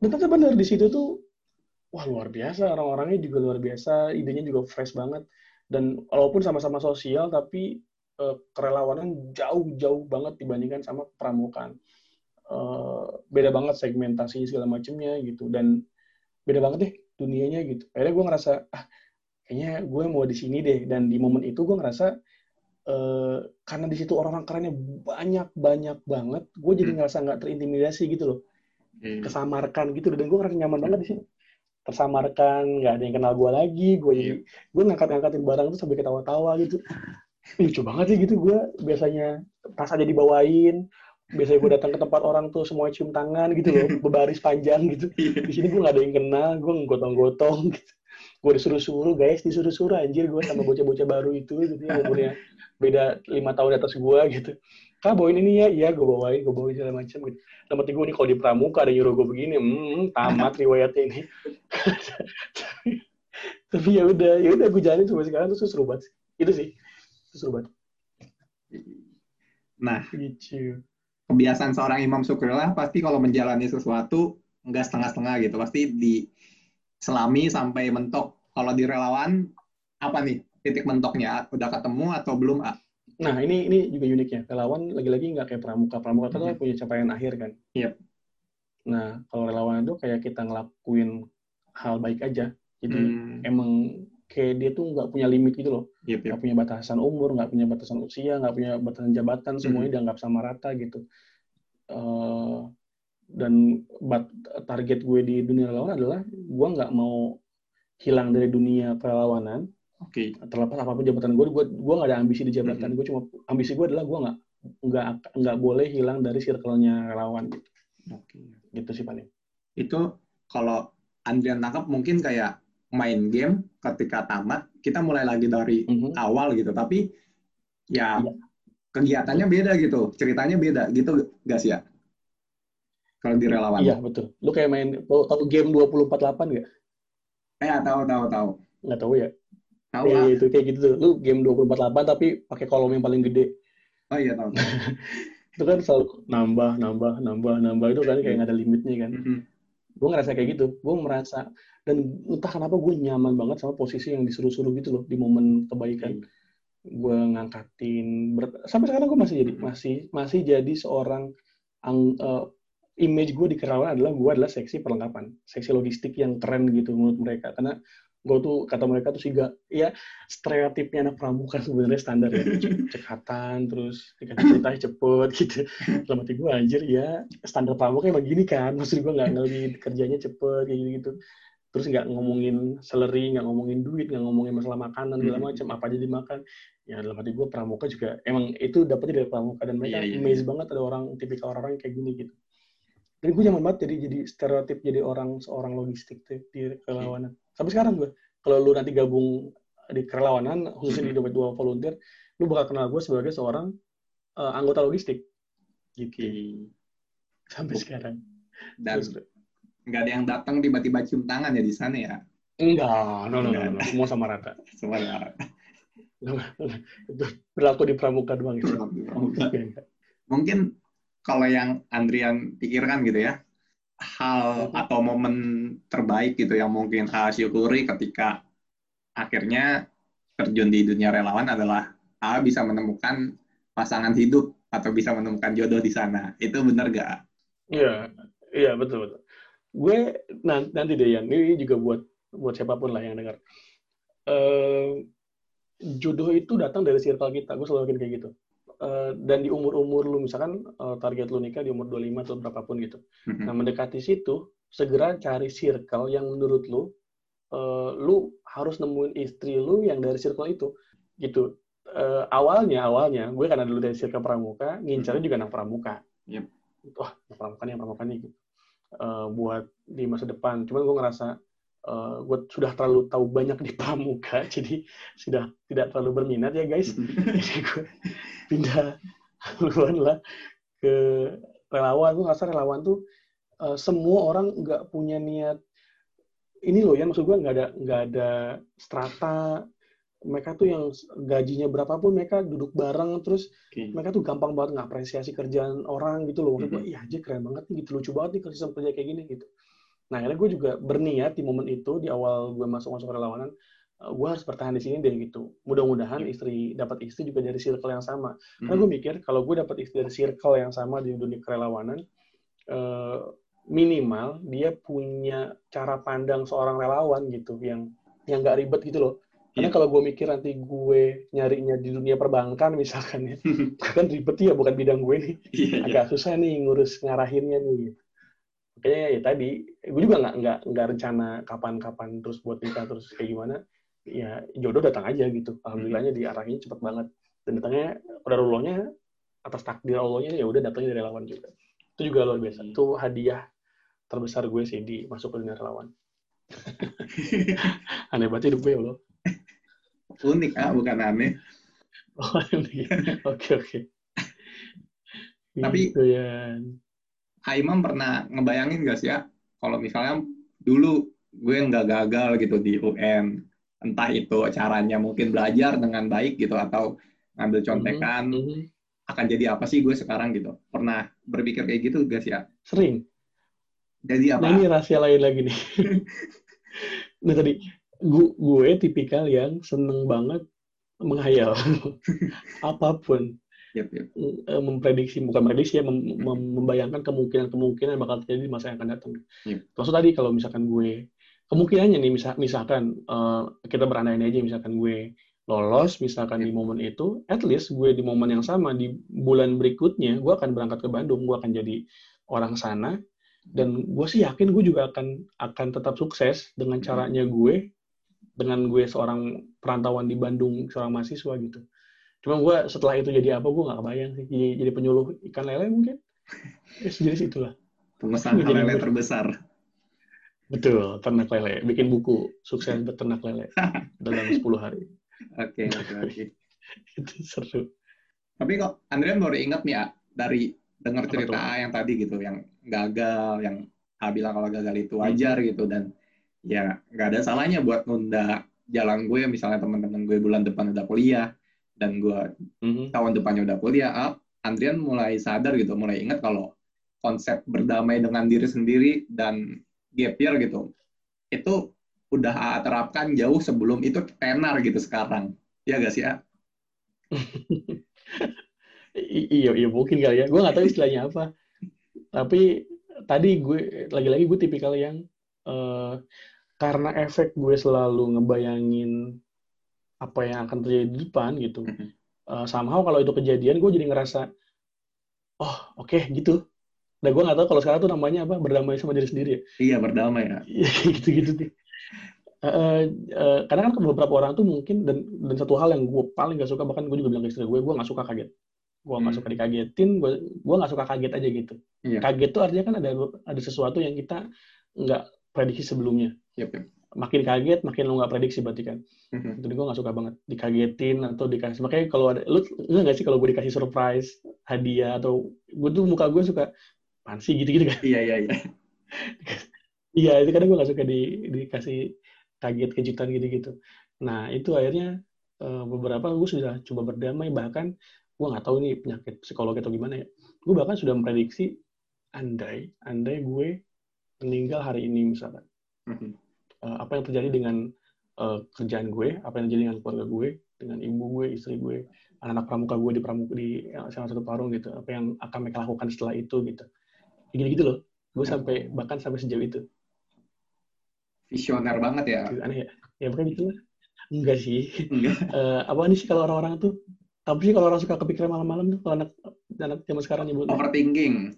ternyata benar di situ tuh wah luar biasa. Orang-orangnya juga luar biasa idenya juga fresh banget. Dan walaupun sama-sama sosial tapi uh, kerelawanan jauh-jauh banget dibandingkan sama pramukaan uh, beda banget segmentasi segala macamnya gitu. Dan beda banget deh dunianya gitu. Akhirnya gue ngerasa ah kayaknya gue mau di sini deh. Dan di momen itu gue ngerasa uh, karena di situ orang-orang kerennya banyak banyak banget gue jadi hmm. ngerasa nggak terintimidasi gitu loh. Hmm. kesamarkan gitu dan gue ngerasa nyaman banget di sini tersamarkan nggak ada yang kenal gue lagi gue hmm. gue ngangkat-ngangkatin barang tuh sampai ketawa-tawa gitu. Lucu banget sih gitu gue biasanya tas aja dibawain biasanya gue datang ke tempat orang tuh semua cium tangan gitu loh berbaris panjang gitu. Iya. di sini gue gak ada yang kenal gue gotong-gotong gitu. Gue disuruh-suruh guys disuruh-suruh anjir gue sama bocah-bocah baru itu gitu ya umurnya beda lima tahun di atas gue gitu. Kak bawain ini ya. Iya gue bawain gue bawain segala macam gitu. Sama gue ini kalau di pramuka ada nyuruh gue begini hmm, tamat riwayatnya ini. Tapi ya udah ya udah gue jalanin sampai sekarang tuh seru banget itu sih seru banget. Nah gitu kebiasaan seorang imam syukurlah pasti kalau menjalani sesuatu enggak setengah-setengah gitu pasti diselami sampai mentok kalau di relawan apa nih titik mentoknya udah ketemu atau belum ah? nah ini ini juga uniknya relawan lagi-lagi nggak kayak pramuka pramuka kan hmm. punya capaian akhir kan yep. nah kalau relawan itu kayak kita ngelakuin hal baik aja jadi hmm. emang kayak dia tuh nggak punya limit gitu loh yep, yep. nggak punya batasan umur nggak punya batasan usia nggak punya batasan jabatan semuanya mm. dianggap sama rata gitu uh, dan but, target gue di dunia relawan adalah gue nggak mau hilang dari dunia perlawanan. Oke. Okay. Terlepas apa pun jabatan gue, gue gue nggak ada ambisi di jabatan. Mm -hmm. Gue cuma ambisi gue adalah gue nggak nggak nggak boleh hilang dari circle-nya relawan gitu. Oke. Okay. Gitu sih paling. Itu kalau Andrian tangkap mungkin kayak main game ketika tamat kita mulai lagi dari mm -hmm. awal gitu tapi ya, ya kegiatannya beda gitu ceritanya beda gitu gak sih ya kalau di relawan. Iya, betul. Lu kayak main tahu game 248 nggak? Eh, tahu tahu tahu. Nggak tahu ya? Tahu ya, itu kayak gitu tuh. Lu game 248 tapi pakai kolom yang paling gede. Oh iya, tahu. itu kan selalu nambah, nambah, nambah, nambah itu kan kayak nggak ada limitnya kan. Mm -hmm. Gue ngerasa kayak gitu. Gue merasa dan entah kenapa gue nyaman banget sama posisi yang disuruh-suruh gitu loh di momen kebaikan. Mm. Gue ngangkatin sampai sekarang gue masih jadi masih masih jadi seorang ang, uh, image gue di Kerawan adalah gue adalah seksi perlengkapan, seksi logistik yang keren gitu menurut mereka. Karena gue tuh kata mereka tuh sih gak, ya stereotipnya anak pramuka sebenarnya standar ya, cekatan, terus dikasih cerita cepet gitu. Dalam hati gue anjir ya standar pramuka emang gini kan, maksud gue nggak ngerti kerjanya cepet kayak gitu gitu. Terus nggak ngomongin salary, nggak ngomongin duit, nggak ngomongin masalah makanan segala hmm. macam, apa aja dimakan. Ya dalam hati gue pramuka juga emang itu dapetnya dari pramuka dan mereka yeah, yeah, amazed yeah. banget ada orang tipikal orang-orang kayak gini gitu dan gue nyaman banget jadi jadi stereotip jadi orang seorang logistik tuh di kerelawanan. Sampai sekarang gue kalau lu nanti gabung di kerelawanan khususnya di dompet dua volunteer lu bakal kenal gue sebagai seorang uh, anggota logistik. Gitu. Okay. sampai sekarang. Dan nggak ada yang datang tiba-tiba cium tangan ya di sana ya? Enggak. No no, no, no. semua sama rata. Semua sama rata. Itu berlaku di pramuka doang itu. mungkin kalau yang Andrian pikirkan gitu ya, hal atau momen terbaik gitu yang mungkin A syukuri ketika akhirnya terjun di dunia relawan adalah A bisa menemukan pasangan hidup atau bisa menemukan jodoh di sana. Itu benar gak? Iya, iya betul betul. Gue nanti deh ya, ini juga buat buat siapa pun lah yang dengar. Uh, jodoh itu datang dari circle kita. Gue selalu kayak gitu. Eh, dan di umur-umur lu misalkan uh, target lu nikah di umur 25 atau berapapun gitu. Mm-hmm. Nah, mendekati situ segera cari circle yang menurut lu uh, lu harus nemuin istri lu yang dari circle itu gitu. Uh, awalnya awalnya gue karena dulu dari circle pramuka, ngincarnya mm-hmm. juga anak pramuka. Yep. Wah, anak pramuka nih, pramuka nih gitu. Uh, buat di masa depan. Cuman gue ngerasa uh, gue sudah terlalu tahu banyak di pramuka, jadi sudah tidak terlalu berminat ya guys. jadi gue pindah haluan lah ke relawan. Gue ngerasa relawan tuh uh, semua orang nggak punya niat ini loh ya maksud gue nggak ada nggak ada strata mereka tuh yang gajinya berapapun mereka duduk bareng terus okay. mereka tuh gampang banget ngapresiasi kerjaan orang gitu loh maksud gue iya aja keren banget nih gitu lucu banget nih kerja kerja kayak gini gitu Nah, akhirnya gue juga berniat di momen itu, di awal gue masuk-masuk relawanan, uh, gue harus bertahan di sini deh gitu. Mudah-mudahan yeah. istri dapat istri juga dari circle yang sama. Karena gue mikir kalau gue dapat istri dari circle yang sama di dunia kerelawanan, uh, minimal dia punya cara pandang seorang relawan gitu yang yang gak ribet gitu loh. Karena yeah. kalau gue mikir nanti gue nyarinya di dunia perbankan misalkan ya, kan ribet ya bukan bidang gue nih. Yeah, iya. Agak yeah. susah nih ngurus ngarahinnya nih. Gitu makanya ya tadi gue juga nggak nggak nggak rencana kapan-kapan terus buat nikah terus kayak gimana ya jodoh datang aja gitu. Alhamdulillahnya diarahin cepet banget. Dan datangnya pada rulonya atas takdir Allahnya ya udah datangnya dari relawan juga. Itu juga luar biasa. Itu hadiah terbesar gue sih di masuk ke dunia relawan. Aneh banget hidup gue ya Allah. Unik ah bukan aneh. Oh, oke oke. Tapi gitu, ya. Imam pernah ngebayangin gak sih ya kalau misalnya dulu gue nggak gagal gitu di UN entah itu caranya mungkin belajar dengan baik gitu atau ngambil contekan mm -hmm. akan jadi apa sih gue sekarang gitu pernah berpikir kayak gitu gak sih ya sering jadi apa nah, ini rahasia lain lagi nih nah tadi gue, gue tipikal yang seneng banget menghayal apa pun yep, yep. Eh, memprediksi bukan prediksi ya mem, mem, membayangkan kemungkinan-kemungkinan yang bakal terjadi di masa yang akan datang. Yep. Maksud tadi kalau misalkan gue kemungkinannya nih misal, misalkan uh, kita berandai aja misalkan gue lolos misalkan di momen itu, at least gue di momen yang sama di bulan berikutnya gue akan berangkat ke Bandung, gue akan jadi orang sana dan gue sih yakin gue juga akan akan tetap sukses dengan Hmm. caranya gue dengan gue seorang perantauan di Bandung seorang mahasiswa gitu cuma gue setelah itu jadi apa gue nggak kebayang sih jadi, jadi penyuluh ikan lele mungkin ya sejenis itulah Jadi lele terbesar. Betul ternak lele bikin buku sukses beternak lele dalam 10 hari Oke, oke, oke. itu seru Tapi kok Andrian baru ingat nih, A, dari dengar cerita? A yang tadi gitu, yang gagal, yang A bilang kalau gagal itu Hmm. wajar gitu, dan ya nggak ada salahnya buat nunda jalan gue, misalnya teman-teman gue bulan depan udah kuliah, dan gue Mhm. tahun depannya udah kuliah, A, Andrian mulai sadar gitu, mulai ingat kalau konsep berdamai dengan diri sendiri dan gap year gitu, itu udah A terapkan jauh sebelum itu tenar gitu sekarang. Ya gak sih, A? Iya iya mungkin kali ya gue nggak tahu istilahnya apa tapi tadi gue lagi-lagi gue tipikal yang eh, karena efek gue selalu ngebayangin apa yang akan terjadi di depan gitu. Eh, somehow kalau itu kejadian gue jadi ngerasa oh oke gitu dan gue nggak tahu kalau sekarang tuh namanya apa berdamai sama diri sendiri ya Iya, berdamai ya. Iya, gitu-gitu deh. Eh, eh, karena kan beberapa orang tuh mungkin dan dan satu hal yang gue paling gak suka bahkan gue juga bilang ke istri gue gue gak suka kaget gue gak Hmm. suka dikagetin gue gue gak suka kaget aja gitu Iya. kaget tuh artinya kan ada ada sesuatu yang kita nggak prediksi sebelumnya Yep, yep. makin kaget makin lo nggak prediksi berarti kan Mhm. jadi gue gak suka banget dikagetin atau dikasih makanya kalau ada lu enggak nggak sih kalau gue dikasih surprise hadiah atau gue tuh muka gue suka pansi gitu-gitu kan Iya, iya, iya. Iya, itu kadang gue gak suka di, dikasih kaget kejutan gitu-gitu. Nah, itu akhirnya eh, beberapa gue sudah coba berdamai, bahkan gue nggak tahu nih penyakit psikologi atau gimana ya. Gue bahkan sudah memprediksi, andai, andai gue meninggal hari ini misalkan. Mhm. Eh, apa yang terjadi dengan eh, kerjaan gue, apa yang terjadi dengan keluarga gue, dengan ibu gue, istri gue, anak-anak pramuka gue di pramuka di salah satu parung gitu, apa yang akan mereka lakukan setelah itu gitu. Gini-gitu loh. Gue sampai bahkan sampai sejauh itu. Visioner banget ya. Gitu, aneh ya ya bukan gitu lah enggak sih Enggak. Eh, apa nih sih kalau orang-orang tuh apa sih kalau orang suka kepikiran malam-malam tuh kalau anak anak zaman sekarang nyebut Overthinking.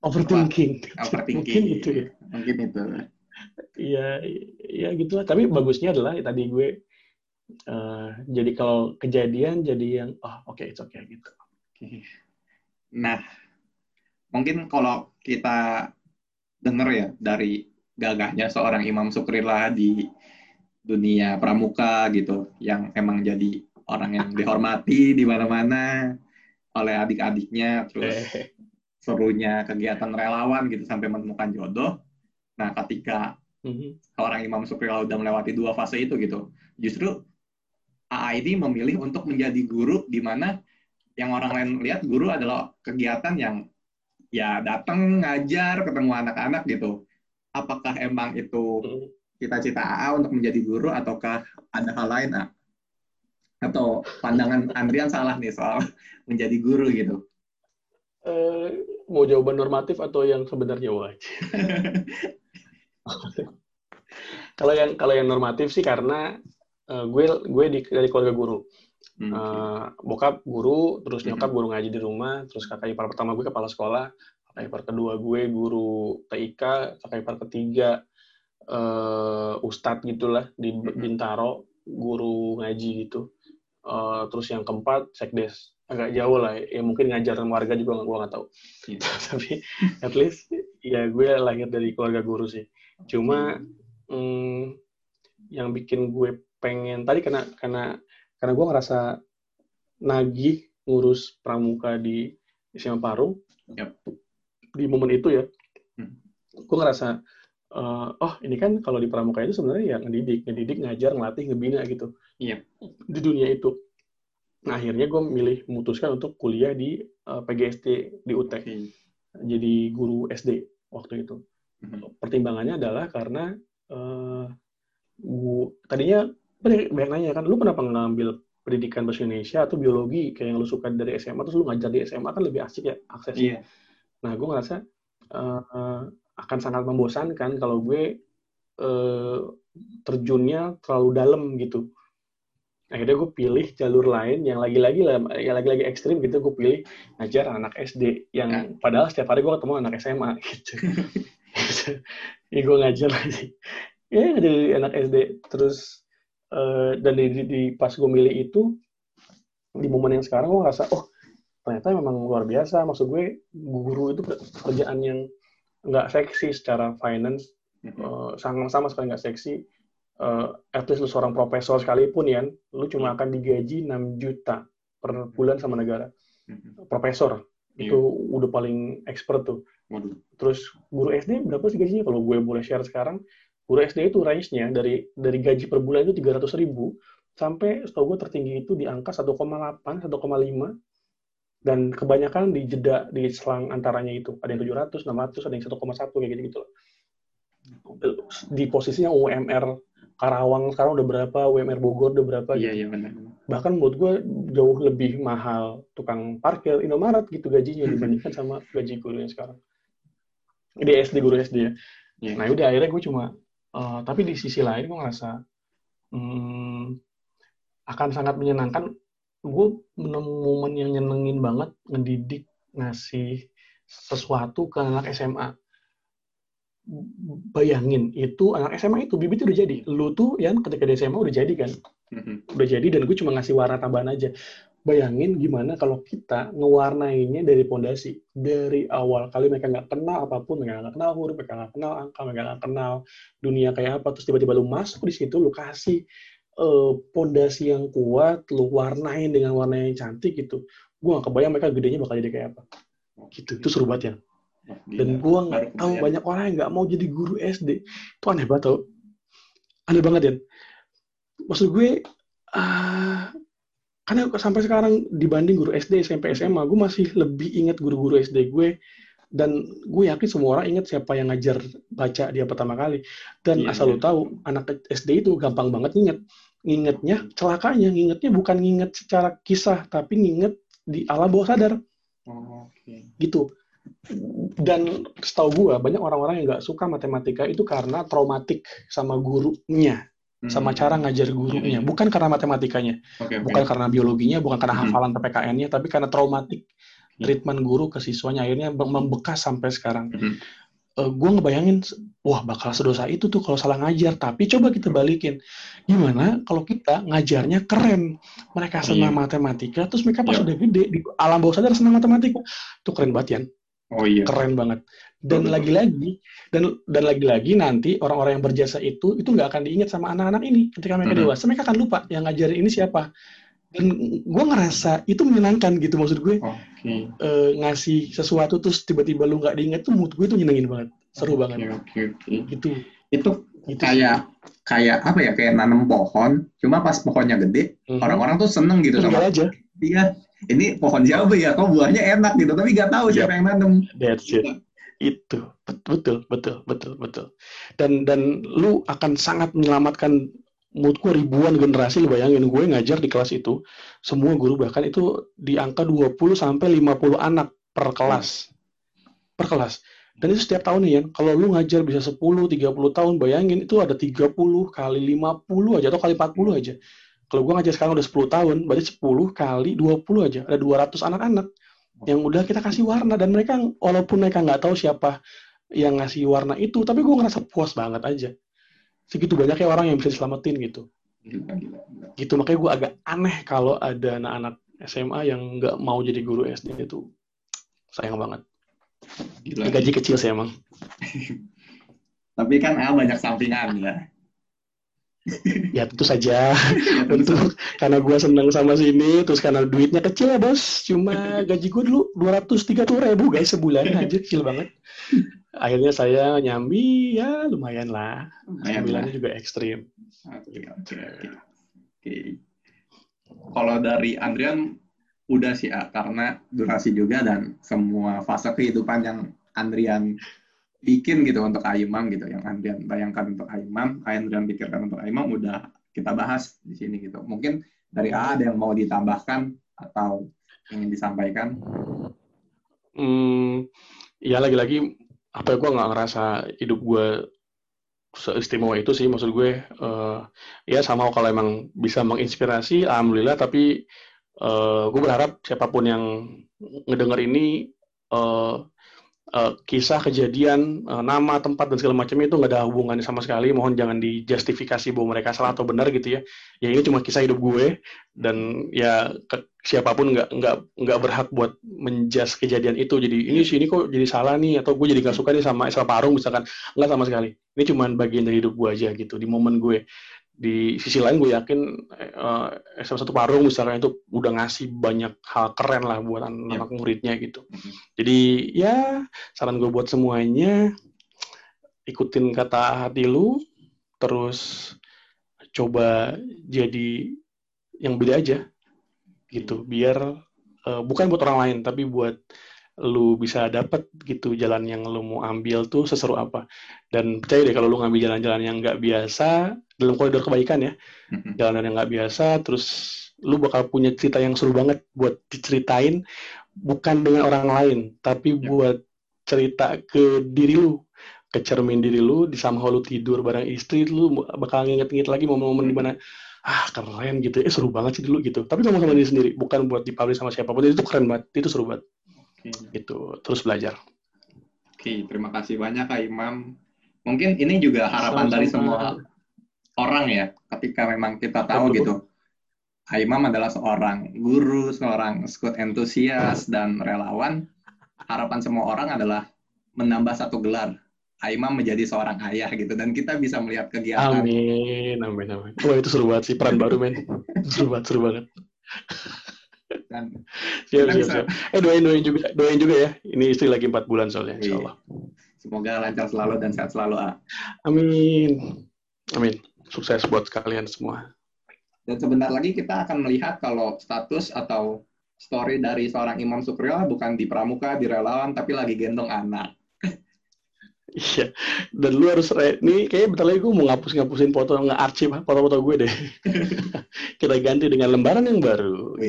overthinking Overthinking. mungkin gitu ya Mungkin itu. iya iya gitulah tapi bagusnya adalah tadi gue eh, jadi kalau kejadian jadi yang oh oke it's okay gitu Oke. Nah, mungkin kalau kita dengar ya dari gagahnya seorang Imam Sukrillah di dunia pramuka gitu, yang emang jadi orang yang dihormati di mana-mana oleh adik-adiknya, terus Eh, serunya kegiatan relawan gitu sampai menemukan jodoh. Nah, ketika mhm. seorang Imam Sukrillah udah melewati dua fase itu gitu, justru ini memilih untuk menjadi guru di mana yang orang lain lihat guru adalah kegiatan yang ya datang ngajar ketemu anak-anak gitu. Apakah emang itu Mhm. cita-cita AA untuk menjadi guru ataukah ada hal lain A? Atau pandangan Andrian salah nih soal menjadi guru gitu? Eh, mau jawaban normatif atau yang sebenarnya wajib kalau yang kalau yang normatif sih karena eh, gue gue di, dari keluarga guru Hmm. Eh, bokap guru, terus nyokap Mhm. guru ngaji di rumah, terus kakak ipar pertama gue kepala sekolah, kakak ipar kedua gue guru TIK, kakak ipar ketiga eh ustadz gitulah di Mhm. Bintaro, guru ngaji gitu. Eh, terus yang keempat sekdes, agak jauh lah, ya mungkin ngajar warga juga gue nggak tahu. Iya. Tapi at least ya gue lahir dari keluarga guru sih. Cuma hmm, yang bikin gue pengen tadi karena karena karena gue ngerasa nagih ngurus pramuka di SMA Parung Yap. di momen itu ya Hmm. gue ngerasa eh, oh ini kan kalau di pramuka itu sebenarnya ya ngedidik ngedidik ngajar ngelatih ngebina gitu Iya. di dunia itu nah akhirnya gue milih memutuskan untuk kuliah di eh, PGSD di UT Oke. jadi guru SD waktu itu Mhm. pertimbangannya adalah karena eh gua, tadinya banyak, banyak nanya kan lu kenapa ngambil pendidikan bahasa Indonesia atau biologi kayak yang lu suka dari SMA terus lu ngajar di SMA kan lebih asik ya aksesnya Iya. nah gue ngerasa eh, akan sangat membosankan kalau gue eh, terjunnya terlalu dalam gitu akhirnya gue pilih jalur lain yang lagi-lagi lah yang lagi-lagi ekstrim gitu gue pilih ngajar anak SD yang ya. padahal setiap hari gue ketemu anak SMA gitu ya gue ngajar lagi ya dari anak SD terus uh, dan di, di, di pas gue milih itu di momen yang sekarang gue ngerasa oh ternyata memang luar biasa maksud gue guru itu kerjaan yang nggak seksi secara finance uh, sama sama sekali nggak seksi uh, at least lu seorang profesor sekalipun ya, lu cuma iya. akan digaji 6 juta per bulan sama negara. Mm-hmm. Profesor itu yeah. udah paling expert tuh. Waduh. Terus guru SD berapa sih gajinya? Kalau gue boleh share sekarang, guru SD itu range-nya dari dari gaji per bulan itu 300 ribu sampai setahu gue tertinggi itu di angka 1,8, 1,5 dan kebanyakan di jeda di selang antaranya itu ada yang 700, 600, ada yang 1,1 kayak gitu gitu loh. Di posisinya UMR Karawang sekarang udah berapa, UMR Bogor udah berapa. Iya, gitu. iya benar. Bahkan menurut gue jauh lebih mahal tukang parkir Indomaret gitu gajinya dibandingkan sama gaji guru yang sekarang. Di SD, guru SD ya. Yeah. Nah udah akhirnya gue cuma, uh, tapi di sisi lain gue ngerasa hmm, akan sangat menyenangkan. Gue menemu momen yang nyenengin banget ngedidik, ngasih sesuatu ke anak SMA bayangin itu anak SMA itu bibit udah jadi lu tuh yang ketika di SMA udah jadi kan mm-hmm. udah jadi dan gue cuma ngasih warna tambahan aja bayangin gimana kalau kita ngewarnainya dari pondasi. Dari awal kali mereka nggak kenal apa pun mereka nggak kenal huruf mereka nggak kenal angka mereka nggak kenal dunia kayak apa terus tiba-tiba lu masuk di situ lu kasih uh, pondasi yang kuat lu warnain dengan warna yang cantik gitu. Gue gak kebayang mereka gedenya bakal jadi kayak apa. Gitu itu seru banget ya. Dan gue nggak tahu banyak orang yang nggak mau jadi guru SD itu aneh banget tau. Aneh banget ya maksud gue uh, karena sampai sekarang dibanding guru SD SMP SMA gue masih lebih ingat guru-guru SD gue dan gue yakin semua orang ingat siapa yang ngajar baca dia pertama kali dan yeah, asal yeah. lo tahu anak SD itu gampang banget inget ngingetnya celakanya ngingetnya bukan nginget secara kisah tapi nginget di alam bawah sadar oh, okay. gitu dan setahu gue banyak orang-orang yang nggak suka matematika itu karena traumatik sama gurunya. Sama cara ngajar gurunya hmm. bukan karena matematikanya okay, bukan karena biologinya bukan karena hmm. hafalan PPKN-nya tapi karena traumatik hmm. treatment guru ke siswanya akhirnya membekas sampai sekarang hmm. uh, eh, gue ngebayangin wah bakal sedosa itu tuh kalau salah ngajar tapi coba kita balikin gimana kalau kita ngajarnya keren mereka senang yeah. matematika terus mereka pas yeah. udah gede di alam bawah sadar senang matematika itu keren banget ya Oh iya. Keren banget. Dan lagi-lagi dan dan lagi-lagi nanti orang-orang yang berjasa itu itu nggak akan diingat sama anak-anak ini ketika mereka mm-hmm. dewasa mereka akan lupa yang ngajarin ini siapa. Dan gue ngerasa itu menyenangkan gitu maksud gue. Okay. E, eh, ngasih sesuatu terus tiba-tiba lu nggak diingat tuh mood gue itu nyenengin banget, seru okay, banget. Okay, okay. Gitu. Itu gitu kayak sih. kayak apa ya kayak nanam pohon, cuma pas pohonnya gede, mm-hmm. orang-orang tuh seneng gitu sama. aja. Iya, ini pohon jauh ya, kok buahnya enak gitu, tapi nggak tahu siapa yang nanam. That's it. Itu. Betul, betul, betul, betul. Dan dan lu akan sangat menyelamatkan menurutku ribuan generasi lu bayangin gue ngajar di kelas itu semua guru bahkan itu di angka 20 sampai 50 anak per kelas. Per kelas. Dan itu setiap tahun nih ya kalau lu ngajar bisa 10 30 tahun bayangin itu ada 30 kali 50 aja atau kali 40 aja. Kalau gue ngajar sekarang udah 10 tahun, berarti 10 kali 20 aja. Ada 200 anak-anak yang udah kita kasih warna. Dan mereka, walaupun mereka nggak tahu siapa yang ngasih warna itu, tapi gue ngerasa puas banget aja. Segitu banyaknya orang yang bisa diselamatin gitu. Gitu, makanya gue agak aneh kalau ada anak-anak SMA yang nggak mau jadi guru SD itu. Sayang banget. Gila. Gaji kecil sih emang. tapi kan ah, banyak sampingan ya ya tentu saja. Tentu karena gue seneng sama sini terus karena duitnya kecil ya bos. Cuma gaji gue dulu dua ratus tiga puluh ribu guys sebulan. Aja kecil banget. Akhirnya saya nyambi ya lumayan lah. Sambilannya juga ekstrim. Oke oke. Oke. Kalau dari Andrian udah sih ya, karena durasi juga dan semua fase kehidupan yang Andrian bikin gitu untuk Aimam gitu yang Andrian bayangkan untuk Aimam, Andrian pikirkan untuk Aimam udah kita bahas di sini gitu. Mungkin dari A ada yang mau ditambahkan atau ingin disampaikan? Hmm, ya lagi-lagi apa ya gue nggak ngerasa hidup gue seistimewa itu sih maksud gue uh, ya sama kalau emang bisa menginspirasi alhamdulillah tapi uh, gue berharap siapa pun yang ngedenger ini uh, uh, kisah kejadian uh, nama tempat dan segala macamnya itu nggak ada hubungannya sama sekali. Mohon jangan dijustifikasi bahwa mereka salah atau benar gitu ya. Ya ini cuma kisah hidup gue dan ya ke, siapa pun nggak nggak nggak berhak buat menjas kejadian itu. Jadi ini sih ini kok jadi salah nih atau gue jadi nggak suka nih sama Esra Parung misalkan. Nggak sama sekali. Ini cuma bagian dari hidup gue aja gitu di momen gue di sisi lain gue yakin uh, SM1 Parung misalnya itu udah ngasih banyak hal keren lah buat anak, yeah. muridnya gitu. Mm-hmm. Jadi ya saran gue buat semuanya ikutin kata hati lu, terus coba jadi yang beda aja gitu, biar uh, bukan buat orang lain tapi buat lu bisa dapat gitu jalan yang lu mau ambil tuh seseru apa. Dan percaya deh kalau lu ngambil jalan-jalan yang nggak biasa dalam koridor kebaikan ya. Jalan yang nggak biasa terus lu bakal punya cerita yang seru banget buat diceritain bukan dengan orang lain tapi yeah. buat cerita ke diri lu ke cermin diri lu di sama lu tidur bareng istri lu bakal nginget-nginget lagi momen-momen di mana ah keren gitu eh seru banget sih dulu gitu. Tapi sama-sama diri sendiri bukan buat dipublish sama siapa pun. Itu keren banget itu seru banget okay. itu terus belajar oke okay, terima kasih banyak kak Imam mungkin ini juga harapan Sama-sama. dari semua orang ya ketika memang kita tahu Betul. gitu Kak Imam adalah seorang guru seorang skut entusias dan relawan harapan semua orang adalah menambah satu gelar Imam menjadi seorang ayah gitu dan kita bisa melihat kegiatan. Amin, amin, amin. Wah itu seru banget sih peran baru men, seru banget, seru banget dan siap, siap, siap. Eh doain doain juga doain juga ya. Ini istri lagi empat bulan soalnya, Insya Allah. Semoga lancar selalu dan sehat selalu. Ah. Amin. Amin. Sukses buat kalian semua. Dan sebentar lagi kita akan melihat kalau status atau story dari seorang Imam Sukrio bukan di pramuka, di relawan, tapi lagi gendong anak. Iya. Dan lu harus ini kayaknya bentar lagi gue mau ngapus-ngapusin foto nge-arsip foto-foto gue deh. Kita ganti dengan lembaran yang baru.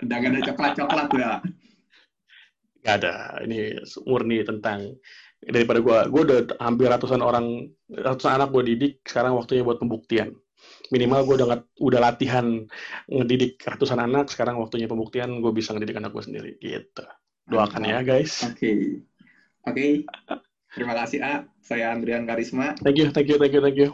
Udah gak ada coklat-coklat ya. Gak ada. Ini murni tentang daripada gue gue udah hampir ratusan orang ratusan anak gue didik sekarang waktunya buat pembuktian minimal gue udah udah latihan ngedidik ratusan anak sekarang waktunya pembuktian gue bisa ngedidik anak gue sendiri gitu doakan ya guys oke okay. oke okay. Terima kasih A. Saya Andrian Karisma. Thank you, thank you, thank you, thank you.